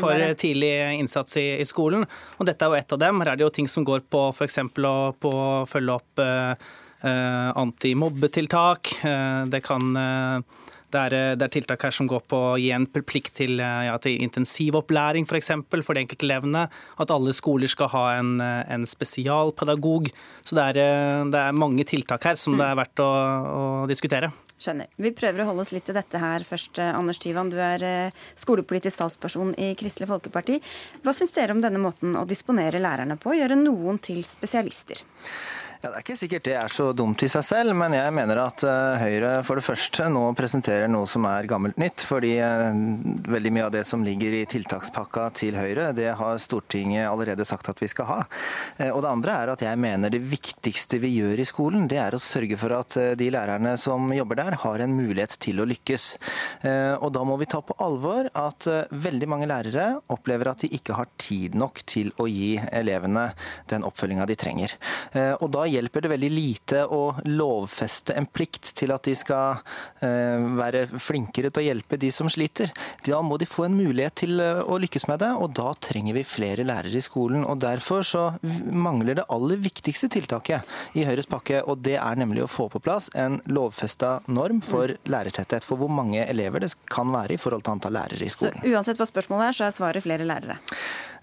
for tidlig innsats i, i, skolen. og Dette er jo ett av dem. Her er det jo ting som går på f.eks. Å, på å følge opp eh, eh antimobbetiltak. Eh, det kan eh, det er, eh, det er, tiltak her som går på å gi en plikt til, eh, ja, til intensivopplæring f.eks. For, eksempel, for de enkelte elevene. At alle skoler skal ha en, eh, en spesialpedagog. Så det er, det er, mange tiltak her som det er verdt å, å diskutere. Skjønner. Vi prøver å holde oss litt til dette her først. Anders Tyvan, du er skolepolitisk talsperson i Kristelig Folkeparti. Hva syns dere om denne måten å disponere lærerne på, gjøre noen til spesialister? Ja, Det er ikke sikkert det er så dumt i seg selv, men jeg mener at uh, Høyre for det første nå presenterer noe som er gammelt nytt. Fordi uh, veldig mye av det som ligger i tiltakspakka til Høyre, det har Stortinget allerede sagt at vi skal ha. Uh, og det andre er at jeg mener det viktigste vi gjør i skolen, det er å sørge for at de lærerne som jobber der, har en mulighet til å lykkes. Og da må vi ta på alvor at veldig mange lærere opplever at de ikke har tid nok til å gi elevene den oppfølginga de trenger. Og da hjelper det veldig lite å lovfeste en plikt til at de skal eh, være flinkere til å hjelpe de som sliter. Da må de få en mulighet til eh, å lykkes med det, og da trenger vi flere lærere i skolen. og Derfor så mangler det aller viktigste tiltaket i Høyres pakke, og det er nemlig å få på plass en lovfesta norm for lærertetthet. For hvor mange elever det kan være i forhold til antall lærere i skolen. Så uansett hva spørsmålet er, så er svaret flere lærere?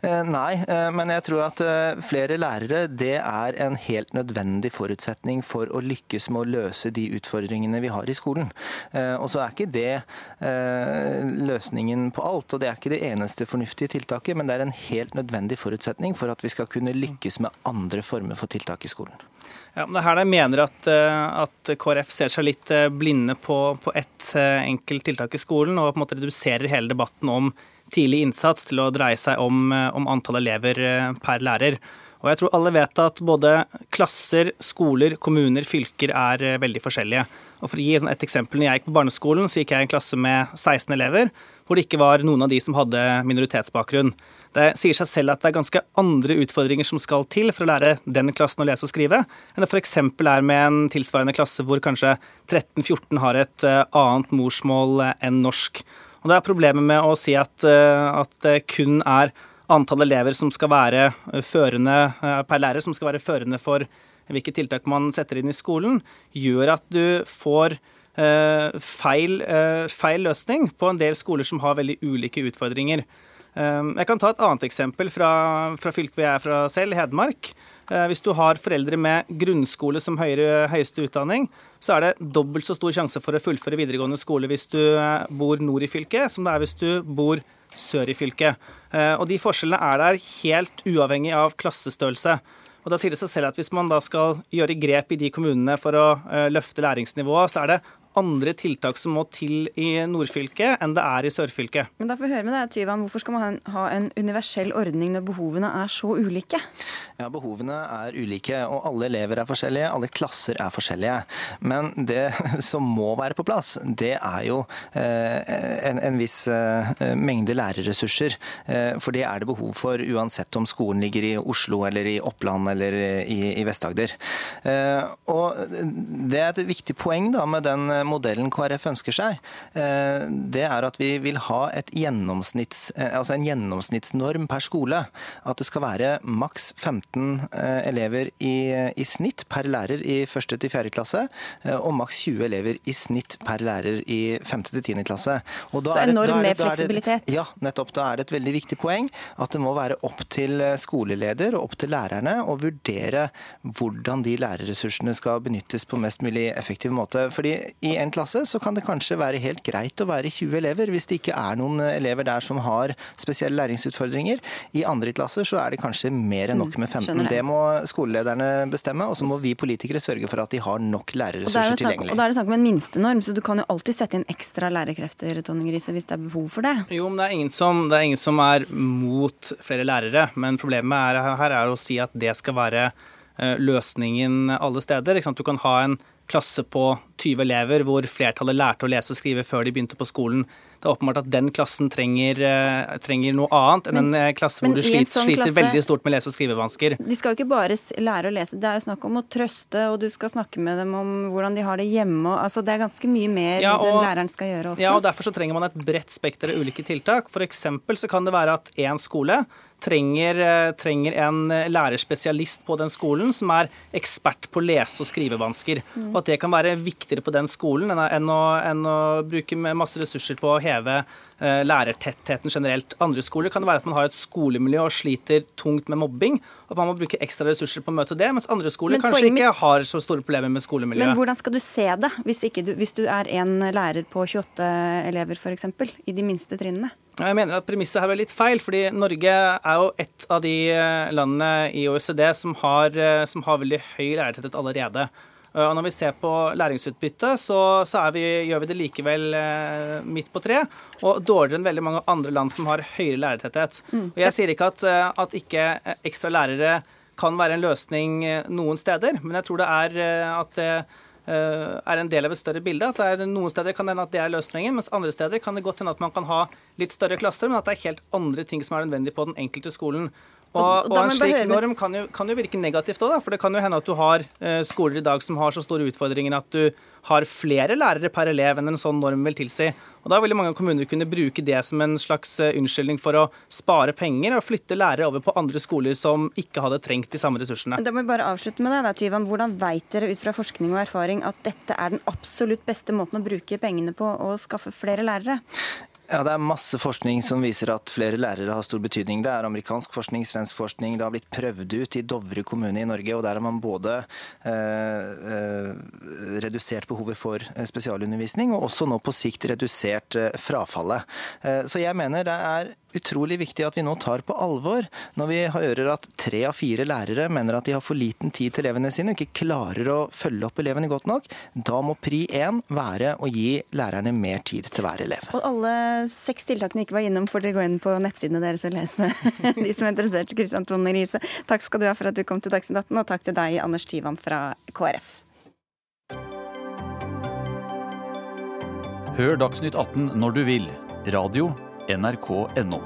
Eh, nei, men jeg tror at flere lærere det er en helt nødvendig forutsetning for å lykkes med å løse de utfordringene vi har i skolen. Eh, og så er ikke det eh, løsningen på alt, og det er ikke det eneste fornuftige tiltaket, men det er en helt nødvendig forutsetning for at vi skal kunne lykkes med andre former for tiltak i skolen. Ja, men det er her jeg mener at, eh, at, KrF ser seg litt blinde på, på ett enkelt tiltak i skolen, og på en måte reduserer hele debatten om tidlig innsats til å dreie seg om, om antall elever per lærer. Og jeg tror alle vet at både klasser, skoler, kommuner, fylker er eh, veldig forskjellige. Og For å gi et eksempel, når jeg gikk på barneskolen, så gikk jeg i en klasse med 16 elever, hvor det ikke var noen av de som hadde minoritetsbakgrunn. Det sier seg selv at det er ganske andre utfordringer som skal til for å lære den klassen å lese og skrive, enn det f.eks. er med en tilsvarende klasse hvor kanskje 13-14 har et eh, annet morsmål eh, enn norsk. Og Det er problemet med å si at, at det kun er antall elever som skal være eh, førende eh, per lærer, som skal være førende for hvilke tiltak man setter inn i skolen, gjør at du får eh, feil, feil løsning på en del skoler som har veldig ulike utfordringer. Jeg kan ta et annet eksempel fra, fra fylket jeg er fra selv, Hedmark. Hvis du har foreldre med grunnskole som høyere, høyeste utdanning, så er det dobbelt så stor sjanse for å fullføre videregående skole hvis du bor nord i fylket, som det er hvis du bor sør i fylket. Eh, og de forskjellene er der helt uavhengig av klassestørrelse. Og da sier det seg selv at Hvis man da skal gjøre grep i de kommunene for å eh, løfte læringsnivået, så er det andre tiltak som må til i nordfylket enn det er i sørfylket. Men da får vi høre med deg, Tyvan, Hvorfor skal man ha en universell ordning når behovene er så ulike? Ja, Behovene er ulike, og alle elever er forskjellige, alle klasser er forskjellige. Men det som må være på plass, det er jo eh, en, en viss eh, mengde lærerressurser. Eh, for det er det behov for uansett om skolen ligger i Oslo eller i Oppland eller i, i Vest-Agder. Og det er et viktig poeng da med den modellen KrF ønsker seg, eh, det er at vi vil ha gjennomsnitts, eh, altså en gjennomsnittsnorm per skole. At det skal være maks 15 eh, elever i, i, snitt per lærer i 1. til 4. klasse, og maks 20 elever i snitt per lærer i 5. til 10. klasse. Og Så enorm med fleksibilitet. ja, nettopp. Da er det et veldig viktig poeng at det må være opp til skoleleder og opp til lærerne å vurdere hvordan de lærerressursene skal benyttes på mest mulig effektiv måte. Fordi i en klasse så kan det kanskje være helt greit å være 20 elever, hvis det ikke er noen elever der som har spesielle læringsutfordringer. I andre klasser så er det kanskje mer enn nok med 15. Mm, det. må skolelederne bestemme, og så må vi politikere sørge for at de har nok lærerressurser tilgjengelig. Og da er det snakk om en minstenorm, så du kan jo alltid sette inn ekstra lærerkrefter Tonje Grise, hvis det er behov for det. Jo, men det er ingen som, det er, ingen som er mot flere lærere. Men problemet er, her er å si at det skal være eh, løsningen alle steder. Du kan ha en klasse på 20 elever hvor flertallet lærte å lese og skrive før de begynte på skolen. Det er åpenbart at den klassen trenger, uh, trenger noe annet enn men, en eh, klasse hvor du sliter, sånn sliter klasse, veldig stort med lese- og skrivevansker. De skal jo ikke bare lære å lese, det er jo snakk om å trøste, og du skal snakke med dem om hvordan de har det hjemme. Altså, det er ganske mye mer ja, og, den læreren skal gjøre også. Ja, og Derfor så trenger man et bredt spekter av ulike tiltak. F.eks. så kan det være at én skole trenger, eh, trenger, en eh, lærerspesialist på den skolen som er ekspert på lese- og skrivevansker. Mm. Og at det kan være viktigere på den skolen enn å, enn å bruke masse ressurser på å heve lærertettheten generelt. Andre skoler kan det være at man har et skolemiljø og sliter tungt med mobbing. At man må bruke ekstra ressurser på å møte det, mens andre skoler Men kanskje ikke har så store problemer med skolemiljøet. Men hvordan skal du se det, hvis, du, hvis du er en lærer på 28 elever f.eks., i de minste trinnene? Jeg mener at premisset her er litt feil, fordi Norge er jo et av de landene i OECD som har, som har veldig høy lærertetthet allerede. Og når vi ser på læringsutbytte, så, så vi, gjør vi det likevel eh, midt på tre, og dårligere enn veldig mange andre land som har høyere lærertetthet. Mm. Og Jeg sier ikke at, eh, at ikke ekstra lærere kan være en løsning eh, noen steder, men jeg tror det er at det er en del av et større bilde. at det Noen steder kan det hende at det er løsningen, mens andre steder kan det godt hende at man kan ha litt større klasser, men at det er helt andre ting som er nødvendig på den enkelte skolen. Og, og, en slik norm kan jo, kan jo virke negativt òg, for det kan jo hende at du har eh, skoler i dag som har så store utfordringer at du har flere lærere per elev enn en sånn norm vil tilsi. Og Da vil mange kommuner kunne bruke det som en slags eh, unnskyldning for å spare penger og flytte lærere over på andre skoler som ikke hadde trengt de samme ressursene. Da må vi bare avslutte med det. Tyvan. Hvordan vet dere ut fra forskning og erfaring at dette er den absolutt beste måten å bruke pengene på å skaffe flere lærere? Ja, Det er masse forskning som viser at flere lærere har stor betydning. Det er amerikansk forskning, svensk forskning. Det har blitt prøvd ut i Dovre kommune i Norge. og Der har man både eh, eh, redusert behovet for eh, spesialundervisning, og også nå på sikt redusert eh, frafallet. Eh, så jeg mener det er utrolig viktig at vi nå tar på alvor når vi hører at tre av fire lærere mener at de har for liten tid til elevene sine og ikke klarer å følge opp elevene godt nok. Da må pri én være å gi lærerne mer tid til hver elev. Og alle seks tiltakene ikke var innom, får dere gå inn på nettsidene deres og lese. De som er interessert. Kristian Trond Riise, takk skal du ha for at du kom til Dagsnytt 18, og takk til deg, Anders Tyvand fra KrF. Hør Dagsnytt 18 når du vil. Radio nrk.no.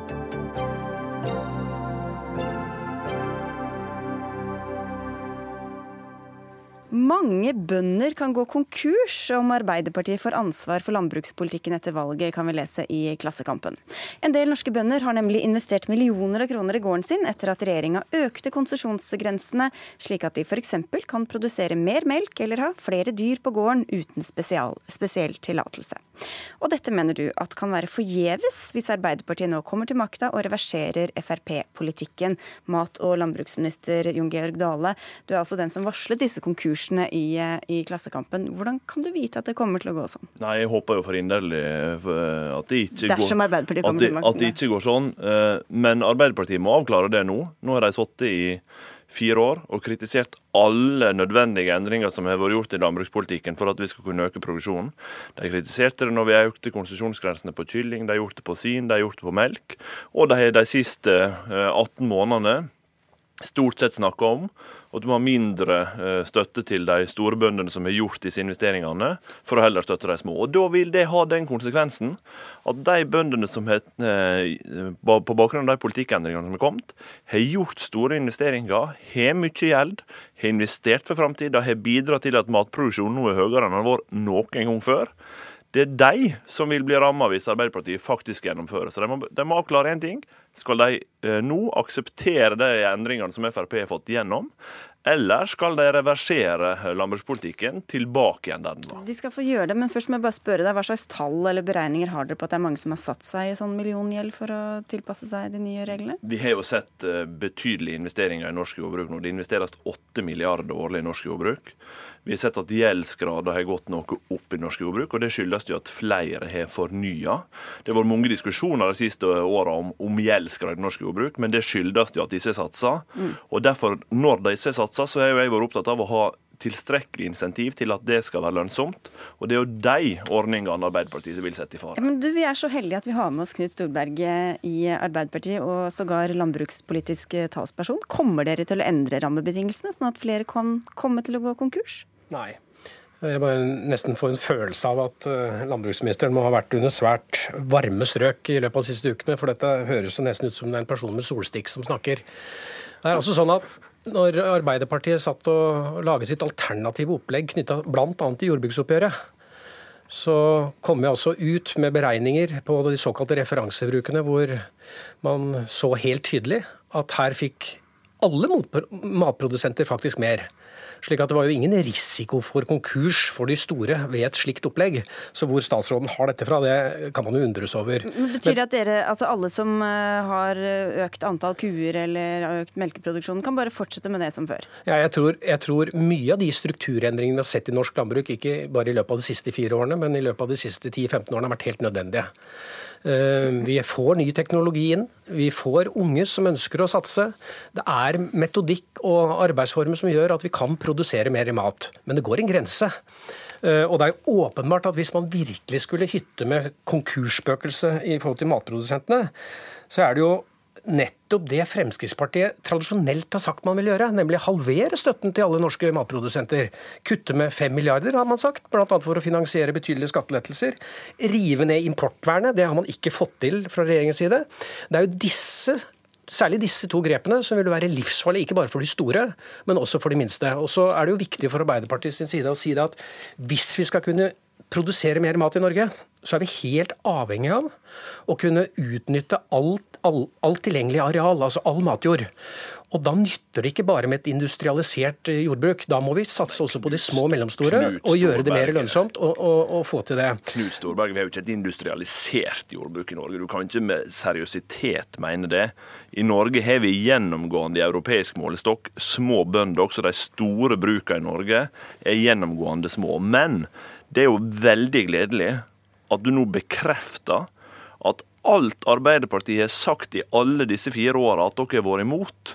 Mange bønder kan gå konkurs om Arbeiderpartiet får ansvar for landbrukspolitikken etter valget, kan vi lese i Klassekampen. En del norske bønder har nemlig investert millioner av kroner i gården sin etter at regjeringa økte konsesjonsgrensene, slik at de f.eks. kan produsere mer melk eller ha flere dyr på gården uten spesiell tillatelse. Og dette mener du at kan være forgjeves hvis Arbeiderpartiet nå kommer til makta og reverserer Frp-politikken. Mat- og landbruksminister Jon Georg Dale, du er altså den som varslet disse konkursene i, i, Klassekampen. Hvordan kan du vite at det kommer til å gå sånn? Nei, Jeg håper jo for inderlig eh, at det ikke Dersom går, til makten, at det ikke går sånn. Eh, men Arbeiderpartiet må avklare det nå. Nå har de sittet i fire år og kritisert alle nødvendige endringer som har vært gjort i landbrukspolitikken for at vi skal kunne øke produksjonen. De kritiserte det når vi økte konsesjonsgrensene på kylling, de har gjort det på svin, de har gjort det på melk. Og de har de siste 18 eh, månedene stort sett snakka om og du må ha mindre eh, støtte til de store bøndene som har gjort disse investeringene, for å heller støtte de små. Og Da vil det ha den konsekvensen at de bøndene som har, eh, på bakgrunn av de politikkendringene som har kommet, har gjort store investeringer, har mye gjeld, har investert for framtida, har bidratt til at matproduksjonen nå er høyere enn den har vært noen gang før. Det er de som vil bli ramma hvis Arbeiderpartiet faktisk gjennomfører. Så de må, de må avklare én ting. Skal de eh, nå akseptere de endringene som Frp har fått gjennom, eller skal de reversere landbrukspolitikken tilbake igjen der den var? De skal få gjøre det, men først må jeg bare spørre deg, hva slags tall eller beregninger har dere på at det er mange som har satt seg i sånn milliongjeld for å tilpasse seg de nye reglene? Vi har jo sett eh, betydelige investeringer i norsk jordbruk nå. Det investeres 8 milliarder årlig i norsk jordbruk. Vi har sett at gjeldsgraden har gått noe opp i norsk jordbruk, og det skyldes jo at flere har fornya. Det har vært mange diskusjoner de siste åra om, om gjeldsgrad i norsk jordbruk, men det skyldes jo at disse satser. Mm. Og derfor, når disse satser, så har jeg vært opptatt av å ha tilstrekkelig insentiv til at det skal være lønnsomt. Og det er jo de ordningene Arbeiderpartiet vil sette i fare. Ja, men du, Vi er så heldige at vi har med oss Knut Storberget i Arbeiderpartiet, og sågar landbrukspolitisk talsperson. Kommer dere til å endre rammebetingelsene, sånn at flere kan komme til å gå konkurs? Nei. Jeg bare nesten får en følelse av at eh, landbruksministeren må ha vært under svært varme strøk i løpet av de siste ukene, for dette høres jo nesten ut som det er en person med solstikk som snakker. Det er altså sånn at når Arbeiderpartiet satt og laget sitt alternative opplegg knytta bl.a. til jordbruksoppgjøret, så kom vi altså ut med beregninger på de såkalte referansebrukene hvor man så helt tydelig at her fikk alle matprodusenter faktisk mer. Slik at det var jo ingen risiko for konkurs for de store ved et slikt opplegg. Så hvor statsråden har dette fra, det kan man jo undres over. Betyr det at dere, altså alle som eh, har økt antall kuer eller økt melkeproduksjonen, kan bare fortsette med det som før? Ja, jeg tror, jeg tror mye av de strukturendringene vi har sett i norsk landbruk, ikke bare i løpet av de siste fire årene, men i løpet av de siste 10-15 årene, har vært helt nødvendige. Eh, vi får ny teknologi inn. Vi får unge som ønsker å satse. Det er metodikk og arbeidsformer som gjør at vi kan produsere mer mat. Men det går en grense. Eh, og det er åpenbart at hvis man virkelig skulle hytte med konkursspøkelset i forhold til matprodusentene, så er det jo nettopp det Fremskrittspartiet tradisjonelt har sagt man vil gjøre, nemlig halvere støtten til alle norske matprodusenter. Kutte med fem milliarder, har man sagt, bl.a. for å finansiere betydelige skattelettelser. Rive ned importvernet, det har man ikke fått til fra regjeringens side. Det er jo disse Særlig disse to grepene som vil være livsfarlige, ikke bare for de store, men også for de minste. Og så er det jo viktig for Arbeiderpartiet sin side å si det at hvis vi skal kunne produsere mer mat i Norge, så er vi helt avhengig av å kunne utnytte alt, all, alt tilgjengelig areal, altså all matjord. Og Da nytter det ikke bare med et industrialisert eh, jordbruk. Da må vi satse også på de små og mellomstore og gjøre det mer lønnsomt å få til det. Knut Storberg, vi har jo ikke et industrialisert jordbruk i Norge. Du kan ikke med seriøsitet mene det. I Norge har vi gjennomgående i europeisk målestokk små bønder. Også de store brukene i Norge er gjennomgående små. Men det er jo veldig gledelig at du nå bekrefter at alt Arbeiderpartiet har sagt i alle disse fire åra at dere har vært imot,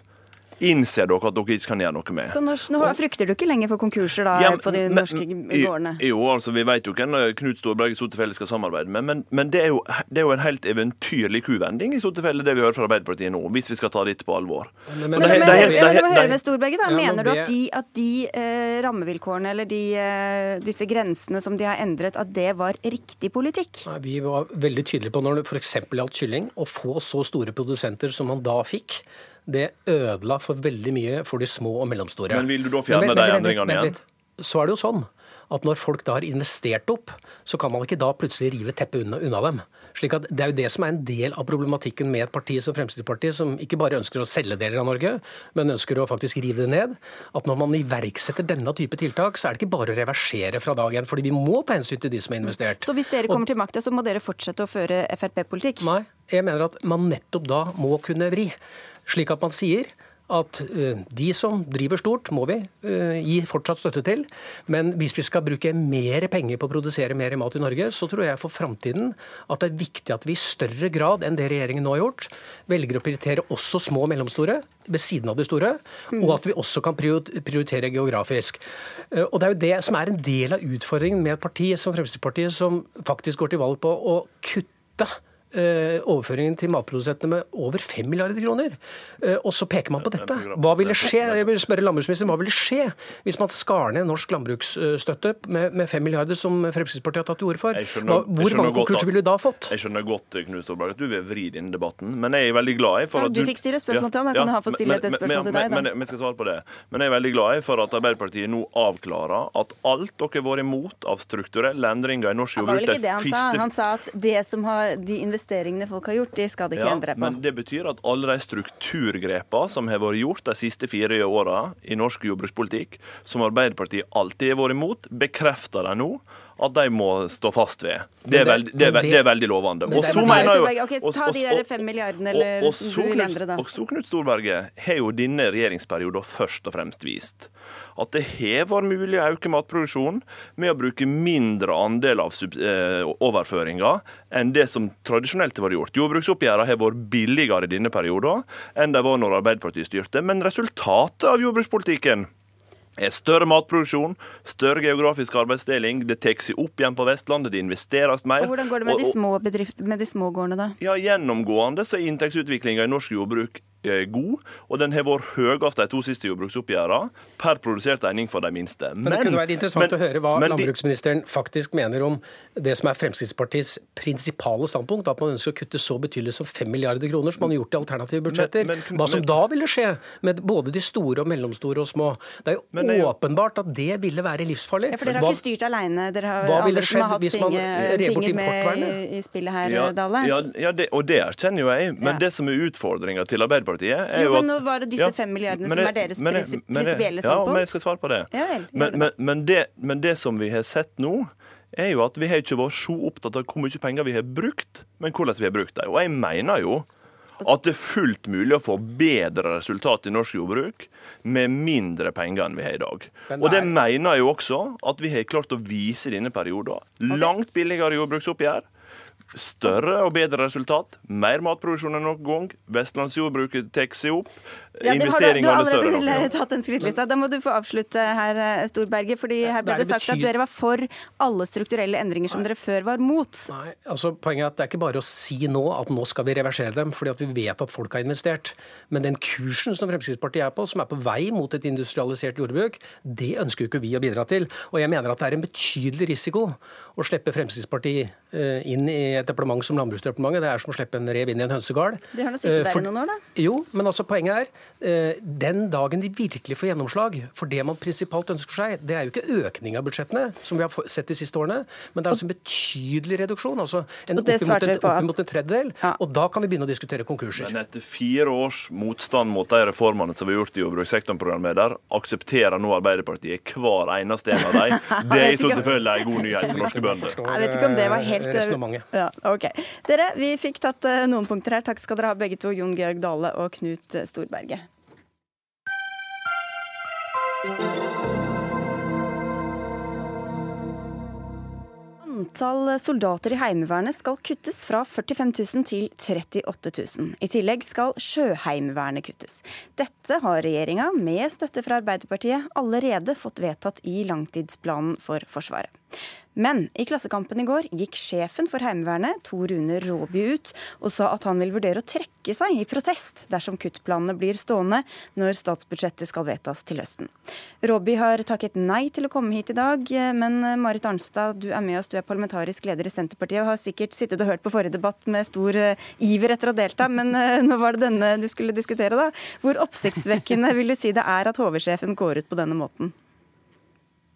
innser dere at dere ikke kan gjøre noe med. Så nå, nå frykter du ikke lenger for konkurser da, ja, på de men, norske gårdene? Jo, altså vi vet jo hvem Knut Storberget i Sottefelle skal samarbeide med, men, men det, er jo, det, er jo, en helt eventyrlig kuvending i Sottefelle, det vi hører fra Arbeiderpartiet nå, hvis vi skal ta dette på alvor. Men, men, men, men, høre med Storberget, da. Ja, Mener du at de, at de eh, rammevilkårene eller de, eh, disse grensene som de har endret, at det var riktig politikk? Nei, vi var veldig tydelige på når det f.eks. gjaldt kylling, å få så store produsenter som man da fikk det ødela for veldig mye for de små og mellomstore. Men vil du da fjerne de endringene igjen? Så er det jo sånn at når folk da har investert opp, så kan man ikke da plutselig rive teppet unna, unna, dem. Slik at Det er jo det som er en del av problematikken med et parti som Fremskrittspartiet, som ikke bare ønsker å selge deler av Norge, men ønsker å faktisk rive det ned. At når man iverksetter denne type tiltak, så er det ikke bare å reversere fra dag én. fordi vi må ta hensyn til de som har investert. Så hvis dere kommer til makta, så må dere fortsette å føre Frp-politikk? Nei, jeg mener at man nettopp da må kunne vri. Slik at man sier at eh, de som driver stort, må vi eh, gi fortsatt støtte til. Men hvis vi skal bruke mer penger på å produsere mer mat i Norge, så tror jeg for framtiden at det er viktig at vi i større grad enn det regjeringen nå har gjort, velger å prioritere også små og mellomstore ved siden av de store, og at vi også kan prioritere geografisk. Eh, og Det er jo det som er en del av utfordringen med et parti som Fremskrittspartiet, som faktisk går til valg på å kutte overføringen til matprodusentene med over 5 milliarder kroner. Eh, og så peker man på dette. Hva ville skje jeg vil spørre landbruksministeren, hva ville skje hvis man skar ned norsk landbruksstøtte med, med 5 milliarder, som Fremskrittspartiet har tatt til orde for? Skjønner, Hvor mange konkurser ville du da fått? Jeg skjønner godt Knut Storberg, at du vil vri denne debatten, men jeg er veldig glad for at du, du fikk stille spørsmål til han, da kan ja, ha fått stille et spørsmål til deg. Da. Men, men, skal svare på det. Men jeg er veldig glad for at Arbeiderpartiet nå avklarer at alt dere har vært imot av strukturelle endringer i norsk jordbruk Det var vel ikke det han sa. Han sa at det som har, de investeringene folk har gjort, de skal det ikke ja, endre på. Men det betyr at alle de strukturgrepene som har vært gjort de siste fire åra i norsk jordbrukspolitikk, som Arbeiderpartiet alltid har vært imot, bekrefter de nå at de må stå fast ved. Det er, veld, det er, det er veldig lovende. Og så mener jo okay, Ta de der fem milliardene, eller og, og, du vil endre, da. Og så, Knut Storberget, har jo denne regjeringsperioden først og fremst vist at det har vært mulig å øke matproduksjonen med å bruke mindre andel av overføringer enn det som tradisjonelt har vært gjort. Jordbruksoppgjørene har vært billigere i denne perioden enn de var når Arbeiderpartiet styrte, men resultatet av jordbrukspolitikken er større matproduksjon, større geografisk arbeidsdeling. Det tar seg opp igjen på Vestlandet, det investeres mer. Og Hvordan går det med, og, de, små med de små gårdene, da? Ja, Gjennomgående så er inntektsutviklinga i norsk jordbruk god, og den har vært høyest de to siste jordbruksoppgjørene per produsert eining for de minste. Men, men Det kunne vært interessant men, å høre hva landbruksministeren faktisk mener om det som er Fremskrittspartiets prinsipale standpunkt, at man ønsker å kutte så betydelig som 5 milliarder kroner, som man har gjort i alternative budsjetter. Men, hva som da ville skje med både de store og mellomstore og små. Det er jo det åpenbart at det ville være livsfarlig. Ja, for Dere har hva, ikke styrt alene. Dere har skjedd hvis har rev bort importvernet? i spillet her, ja, Dale. Ja, ja det, og det erkjenner jo jeg. Men det som er utfordringa til Arbeiderpartiet Arbeiderpartiet er jo, men nå var det disse ja, fem milliardene som er deres prinsipielle standpunkt. Ja, men jeg skal svare på det. Ja, vel, men, men, men, det. men det som vi har sett nå, er jo at vi har ikke vært så opptatt av hvor mye penger vi har brukt, men hvordan vi har brukt dem. Og jeg mener jo at det er fullt mulig å få bedre resultat i norsk jordbruk med mindre penger enn vi har i dag. Og det mener jeg jo også at vi har klart å vise i denne perioden. Langt billigere jordbruksoppgjør større og bedre resultat. Mer matproduksjon enn noen gang. Vestlandsjordbruket tar seg opp. Ja, det har du, du har er allerede tatt en skrittliste. Da må du få avslutte her, eh, Storberget. fordi her ble det det sagt at dere var for alle strukturelle endringer som dere før var mot. Nei, altså Poenget er at det er ikke bare å si nå at nå skal vi reversere dem, fordi at vi vet at folk har investert. Men den kursen som Fremskrittspartiet er på, som er på vei mot et industrialisert jordbruk, det ønsker jo ikke vi å bidra til. Og jeg mener at det er en betydelig risiko å slippe Fremskrittspartiet eh, inn i et departement som Landbruksdepartementet. Det er som å slippe en rev inn i en hønsegard. De har nå sittet Eh, der i noen år, da. Jo, men altså poenget er den dagen de virkelig får gjennomslag for det man prinsipalt ønsker seg, det er jo ikke økning av budsjettene, som vi har sett de siste årene, men det er altså en betydelig reduksjon. altså en oppimot en, oppimot en tredjedel. Og da kan vi begynne å diskutere konkurser. Men etter fire års motstand mot de reformene som vi har gjort i jordbrukssektoren, der, aksepterer nå Arbeiderpartiet hver eneste en av dem. Det er i så tilfelle en god nyhet for norske bønder. Jeg vet ikke om det var helt eh, ja, okay. Dere, vi fikk tatt eh, noen punkter her. Takk skal dere ha begge to, Jon Georg Dale og Knut eh, Storberget. Antall soldater i Heimevernet skal kuttes fra 45 000 til 38 000. I tillegg skal Sjøheimevernet kuttes. Dette har regjeringa, med støtte fra Arbeiderpartiet, allerede fått vedtatt i langtidsplanen for Forsvaret. Men i Klassekampen i går gikk sjefen for Heimevernet, Tor Rune Råby, ut og sa at han vil vurdere å trekke seg i protest dersom kuttplanene blir stående når statsbudsjettet skal vedtas til høsten. Råby har takket nei til å komme hit i dag, men Marit Arnstad, du er med oss, du er parlamentarisk leder i Senterpartiet og har sikkert sittet og hørt på forrige debatt med stor eh, iver etter å delta, men eh, nå var det denne du skulle diskutere, da. Hvor oppsiktsvekkende vil du si det er at HV-sjefen går ut på denne måten?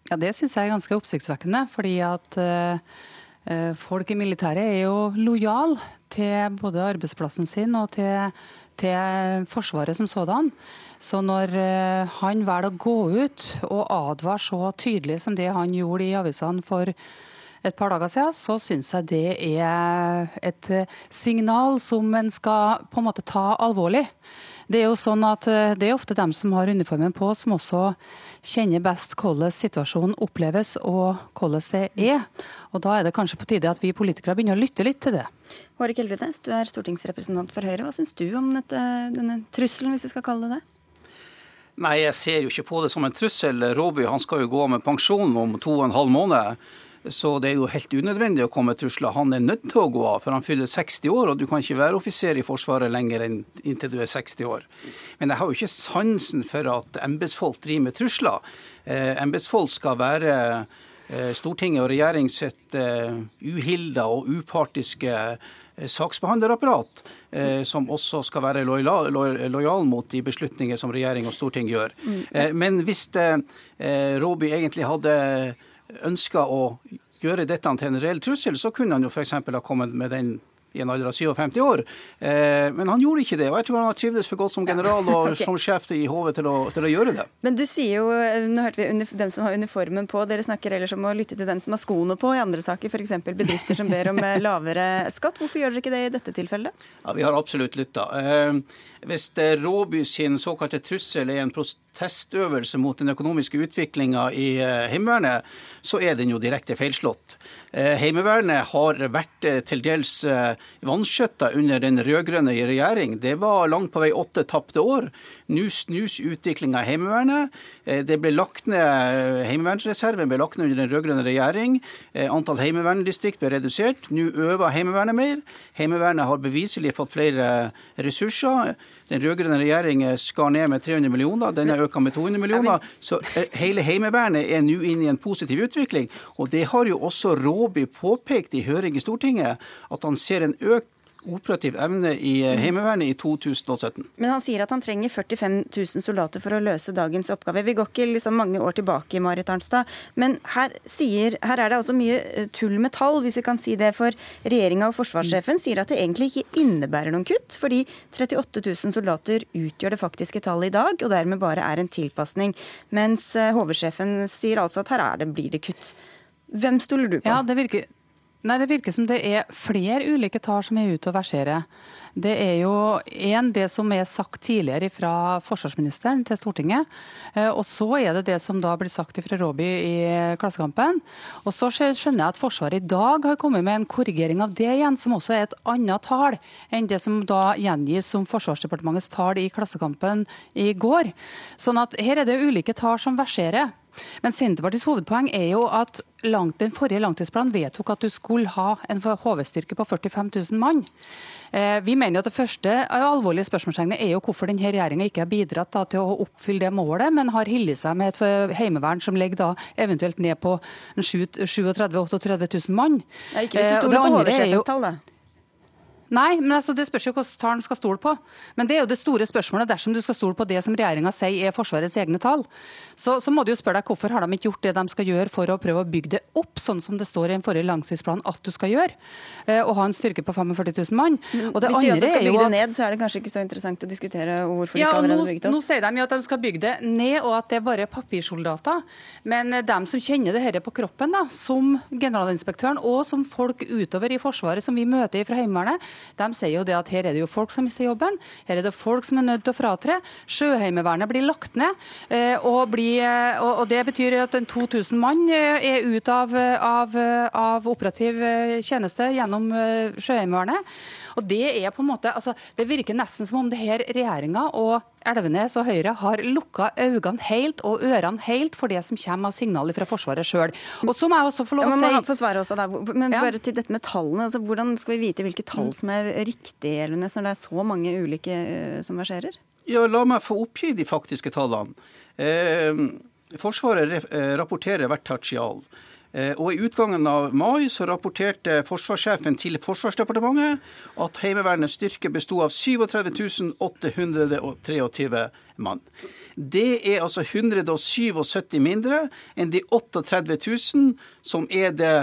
Ja, Det syns jeg er ganske oppsiktsvekkende. Fordi at eh, folk i militæret er jo lojale til både arbeidsplassen sin og til, til Forsvaret som sådan. Så når uh, han velger å gå ut og advare så tydelig som det han gjorde i avisene for et par dager siden, så syns jeg det er et signal som en skal på en måte ta alvorlig. Det er jo sånn at det er ofte dem som har uniformen på, som også kjenner best hvordan situasjonen oppleves og hvordan det er. Og Da er det kanskje på tide at vi politikere begynner å lytte litt til det. Hårek Elvenes, du er stortingsrepresentant for Høyre. Hva syns du om dette, denne trusselen, hvis vi skal kalle det det? Nei, jeg ser jo ikke på det som en trussel. Råby han skal jo gå av med pensjon om to og en halv måned. Så det er jo helt unødvendig å komme med trusler. Han er nødt til å gå av, for han fyller 60 år, og du kan ikke være offiser i Forsvaret lenger enn inntil du er 60 år. Men jeg har jo ikke sansen for at embetsfolk driver med trusler. Eh, embetsfolk skal være eh, Stortinget og regjering sitt eh, uhilda og upartiske eh, saksbehandlerapparat, eh, som også skal være lojal, lojal, lojal mot de beslutninger som regjering og storting gjør. Mm. Eh, Men hvis eh, Råby egentlig hadde ønska å gjøre dette til en reell trussel, så kunne han jo f.eks. ha kommet med den i en alder av 57 år. Eh, Men han gjorde ikke det, og jeg tror han har trivdes for godt som general og okay. som sjef i HV til å, til å gjøre det. Men du sier jo, nå hørte vi den som har uniformen på, dere snakker ellers om å lytte til den som har skoene på i andre saker, f.eks. bedrifter som ber om eh, lavere skatt. Hvorfor gjør dere ikke det i dette tilfellet? Ja, Vi har absolutt lytta. Eh, hvis Råby sin såkalte trussel er en protestøvelse mot den økonomiske utviklinga i eh, Heimevernet, så er den jo direkte feilslått. Eh, Heimevernet har vært eh, til dels vanskjøtta under den rød-grønne regjering. Det var langt på vei åtte tapte år. Nå snus utviklinga i Heimevernet. Det ble lagt ned, Heimevernsreserven ble lagt ned under den rød-grønne regjering. Antall heimevernsdistrikt ble redusert. Nå øver Heimevernet mer. Heimevernet har beviselig fått flere ressurser. Den rød-grønne regjeringen skar ned med 300 millioner, den er økt med 200 millioner. Så eh, hele Heimevernet er nå inne i en positiv utvikling. Og det har jo også Råby påpekt i høring i Stortinget, at han ser en økt operativ evne i eh, Heimevernet i 2017. Men han sier at han trenger 45 000 soldater for å løse dagens oppgave. Vi går ikke liksom mange år tilbake, Marit Arnstad. Men her, sier, her er det altså mye eh, tull med tall, hvis vi kan si det. For regjeringa og forsvarssjefen sier at det egentlig ikke innebærer noen kutt, fordi 38 000 soldater utgjør det faktiske tallet i dag, og dermed bare er en tilpasning. Mens eh, HV-sjefen sier altså at her er det, blir det kutt. Hvem stoler du på? Ja, det virker Nei, Det virker som det er flere ulike tall som er ute og verserer. Det er jo en det som er sagt tidligere fra forsvarsministeren til Stortinget. Eh, og så er det det som da blir sagt fra Råby i Klassekampen. Og så skjønner jeg at Forsvaret i dag har kommet med en korrigering av det igjen, som også er et annet tall enn det som da gjengis som Forsvarsdepartementets tall i Klassekampen i går. Sånn at her er det ulike tall som verserer. Men Senterpartiets hovedpoeng er jo at langt, den forrige langtidsplanen vedtok at du skulle ha en HV-styrke på 45 000 mann. Eh, vi mener at Det første alvorlige spørsmålstegnet er jo hvorfor denne regjeringa ikke har bidratt da, til å oppfylle det målet, men har hyllet seg med et heimevern som ligger da eventuelt ned på 37 000-38 000 mann. Ja, ikke hvis du stoler på HV-sjefens tall, da. Nei, men altså, det spørs jo hvilke tall en skal stole på. Men det er jo det store spørsmålet dersom du skal stole på det som regjeringa sier er Forsvarets egne tall. Så, så, må du jo spørre deg hvorfor har de ikke gjort det de skal gjøre for å prøve å bygge det opp, sånn som det står i den forrige langtidsplanen at du skal gjøre. Eh, og ha en styrke på 45 000 mann. Og det Hvis de skal bygge det ned, så er det kanskje ikke så interessant å diskutere hvorfor ja, de ikke allerede har bygget opp? Nå sier de jo at de skal bygge det ned, og at det er bare papirsoldater. Men de dem som kjenner det dette på kroppen, da, som generalinspektøren og som folk utover i Forsvaret som vi møter fra Heimevernet, de sier jo det at her er det jo folk som mister jobben. Her er det folk som er nødt til å fratre. Sjøheimevernet blir lagt ned. Eh, og, blir, eh, og, det betyr at en 2000 mann eh, er ute av, av, av operativ tjeneste gjennom Sjøheimevernet. Og Det er på en måte, altså, det virker nesten som om det her regjeringa og Elvenes og Høyre har lukka øynene helt og ørene helt for det som kommer av signaler fra Forsvaret sjøl. Og så må jeg også få lov å ja, si få svare også der. Men bare til dette med tallene. Altså, hvordan skal vi vite hvilke tall som er riktige, Elvenes, når det er så mange ulike uh, som verserer? Ja, La meg få oppgi de faktiske tallene. Eh, Forsvaret eh, rapporterer hvert tertial. Eh, og I utgangen av mai så rapporterte forsvarssjefen til Forsvarsdepartementet at Heimevernets styrke besto av 37 823 mann. Det er altså 177 mindre enn de 38 000 som er det,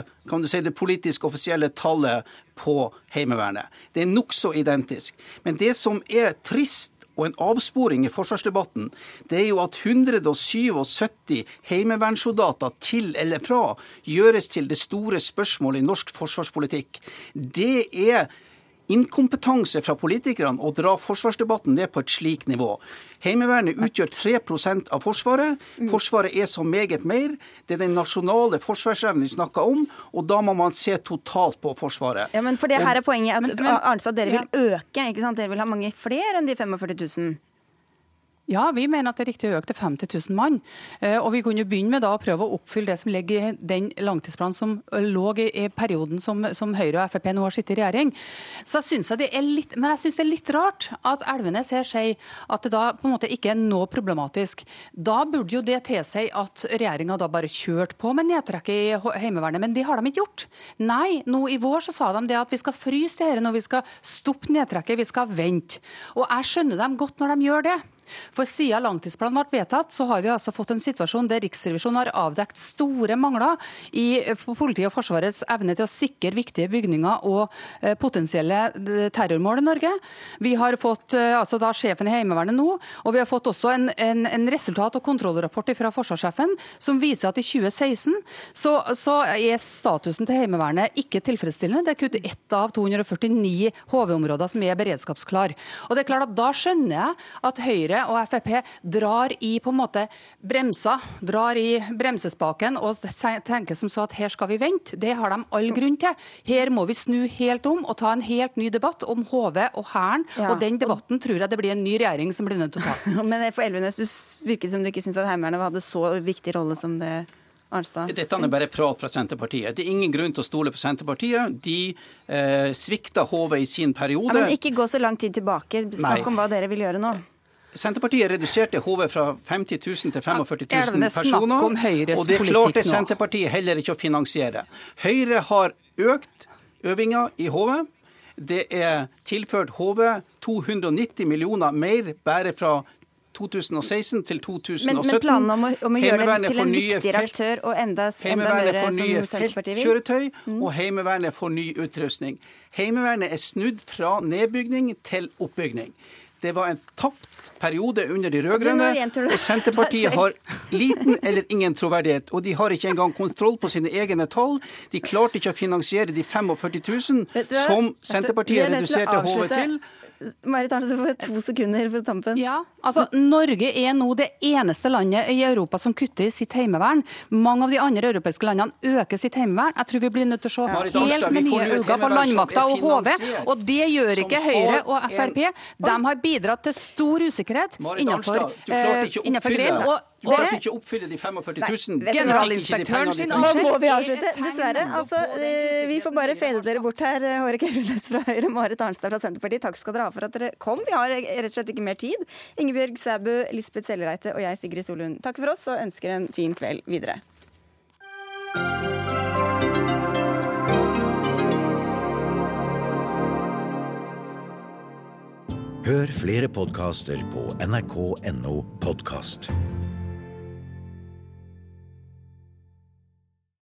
si, det politisk offisielle tallet på Heimevernet. Det er nokså identisk. Men det som er trist og en avsporing i forsvarsdebatten, det er jo at 177 heimevernssoldater til eller fra gjøres til det store spørsmålet i norsk forsvarspolitikk. Det er inkompetanse fra politikerne å dra forsvarsdebatten ned på et slikt nivå. Heimevernet utgjør 3% av Forsvaret. Mm. Forsvaret er så meget mer. Det er den nasjonale forsvarsevnen vi snakker om, og da må man se totalt på Forsvaret. Ja, men for det her er poenget at Arnstad, dere vil øke, ikke sant? Dere vil ha mange flere enn de 45 000? Ja, vi mener at det er riktig å øke til 50 000 mann. Eh, og vi kunne begynne med å prøve å oppfylle det som ligger i den langtidsplanen som lå i perioden som, som Høyre og Frp nå har sittet i regjering. Så synes jeg det er litt, Men jeg syns det er litt rart at Elvenes her sier at det da på en måte ikke er noe problematisk. Da burde jo det tilsi at regjeringa da bare kjørte på med nedtrekket i Heimevernet, men det har de ikke gjort. Nei, nå i vår så sa de det at vi skal fryse det dette når vi skal stoppe nedtrekket, vi skal vente. Og jeg skjønner dem godt når de gjør det. For siden langtidsplanen ble vedtatt, så har vi altså fått en situasjon der Riksrevisjonen har avdekt store mangler i politiet og Forsvarets evne til å sikre viktige bygninger og eh, potensielle eh, terrormål i Norge. Vi har fått eh, altså da sjefen i Heimevernet nå, og vi har fått også en, en, en resultat- og kontrollrapport fra forsvarssjefen som viser at i 2016 så, så er statusen til Heimevernet ikke tilfredsstillende. Det er kun ett av 249 HV-områder som er beredskapsklar. Og det er klart at Da skjønner jeg at Høyre og Frp drar i på en måte bremsa, drar i bremsespaken og tenker som så at her skal vi vente. Det har de all grunn til. Her må vi snu helt om og ta en helt ny debatt om HV og Hæren. Ja, og den debatten tror jeg det blir en ny regjering som blir nødt til å ta. Men for Elvenes, du virket som du ikke syntes at Heimevernet hadde så viktig rolle som det Arnstad? Dette er bare prat fra Senterpartiet. Det er ingen grunn til å stole på Senterpartiet. De eh, svikta HV i sin periode. Ja, men ikke gå så lang tid tilbake. Snakk om hva dere vil gjøre nå. Senterpartiet reduserte HV fra 50 000 til 45 000 personer. Og det klarte Senterpartiet heller ikke å finansiere. Høyre har økt øvinga i HV. Det er tilført HV 290 millioner mer bare fra 2016 til 2017. Men, men planene om å, om å gjøre det til en viktigere aktør og enda, enda mer som Senterpartiet vil? Feltkjøretøy, mm. og Heimevernet får ny utrustning. Heimevernet er snudd fra nedbygning til oppbygning. Det var en tapt periode under de rød-grønne, og Senterpartiet har liten eller ingen troverdighet. Og de har ikke engang kontroll på sine egne tall. De klarte ikke å finansiere de 45 000 Vet du hva? som Senterpartiet er reduserte HV til. Marit Arnesen får to sekunder på tampen. Ja, altså Norge er nå det eneste landet i Europa som kutter i sitt heimevern. Mange av de andre europeiske landene øker sitt heimevern. Jeg tror vi blir nødt til å se ja. helt Arnstad, med nye øyne på landmakta og HV. Og det gjør ikke Høyre og en- Frp. De har bidratt til stor usikkerhet Marit innenfor, Arnstad, eh, innenfor grein. Og du klarte dere- ikke å oppfylle de 45 000. vet hva? Du fikk ikke de Generalinspektøren sin avskjed. Nå må vi avslutte, dessverre. Altså, eh, vi får bare fade dere bort her. Håre Kjellnes fra Høyre, Marit Arnstad fra Senterpartiet. Takk skal dere ha for at dere kom. Vi har rett og slett ikke mer tid. Ingebjørg Sæbu, Lisbeth Sellereite og jeg, Sigrid Solund, takker for oss og ønsker en fin kveld videre. Hør flere podkaster på nrk.no podkast.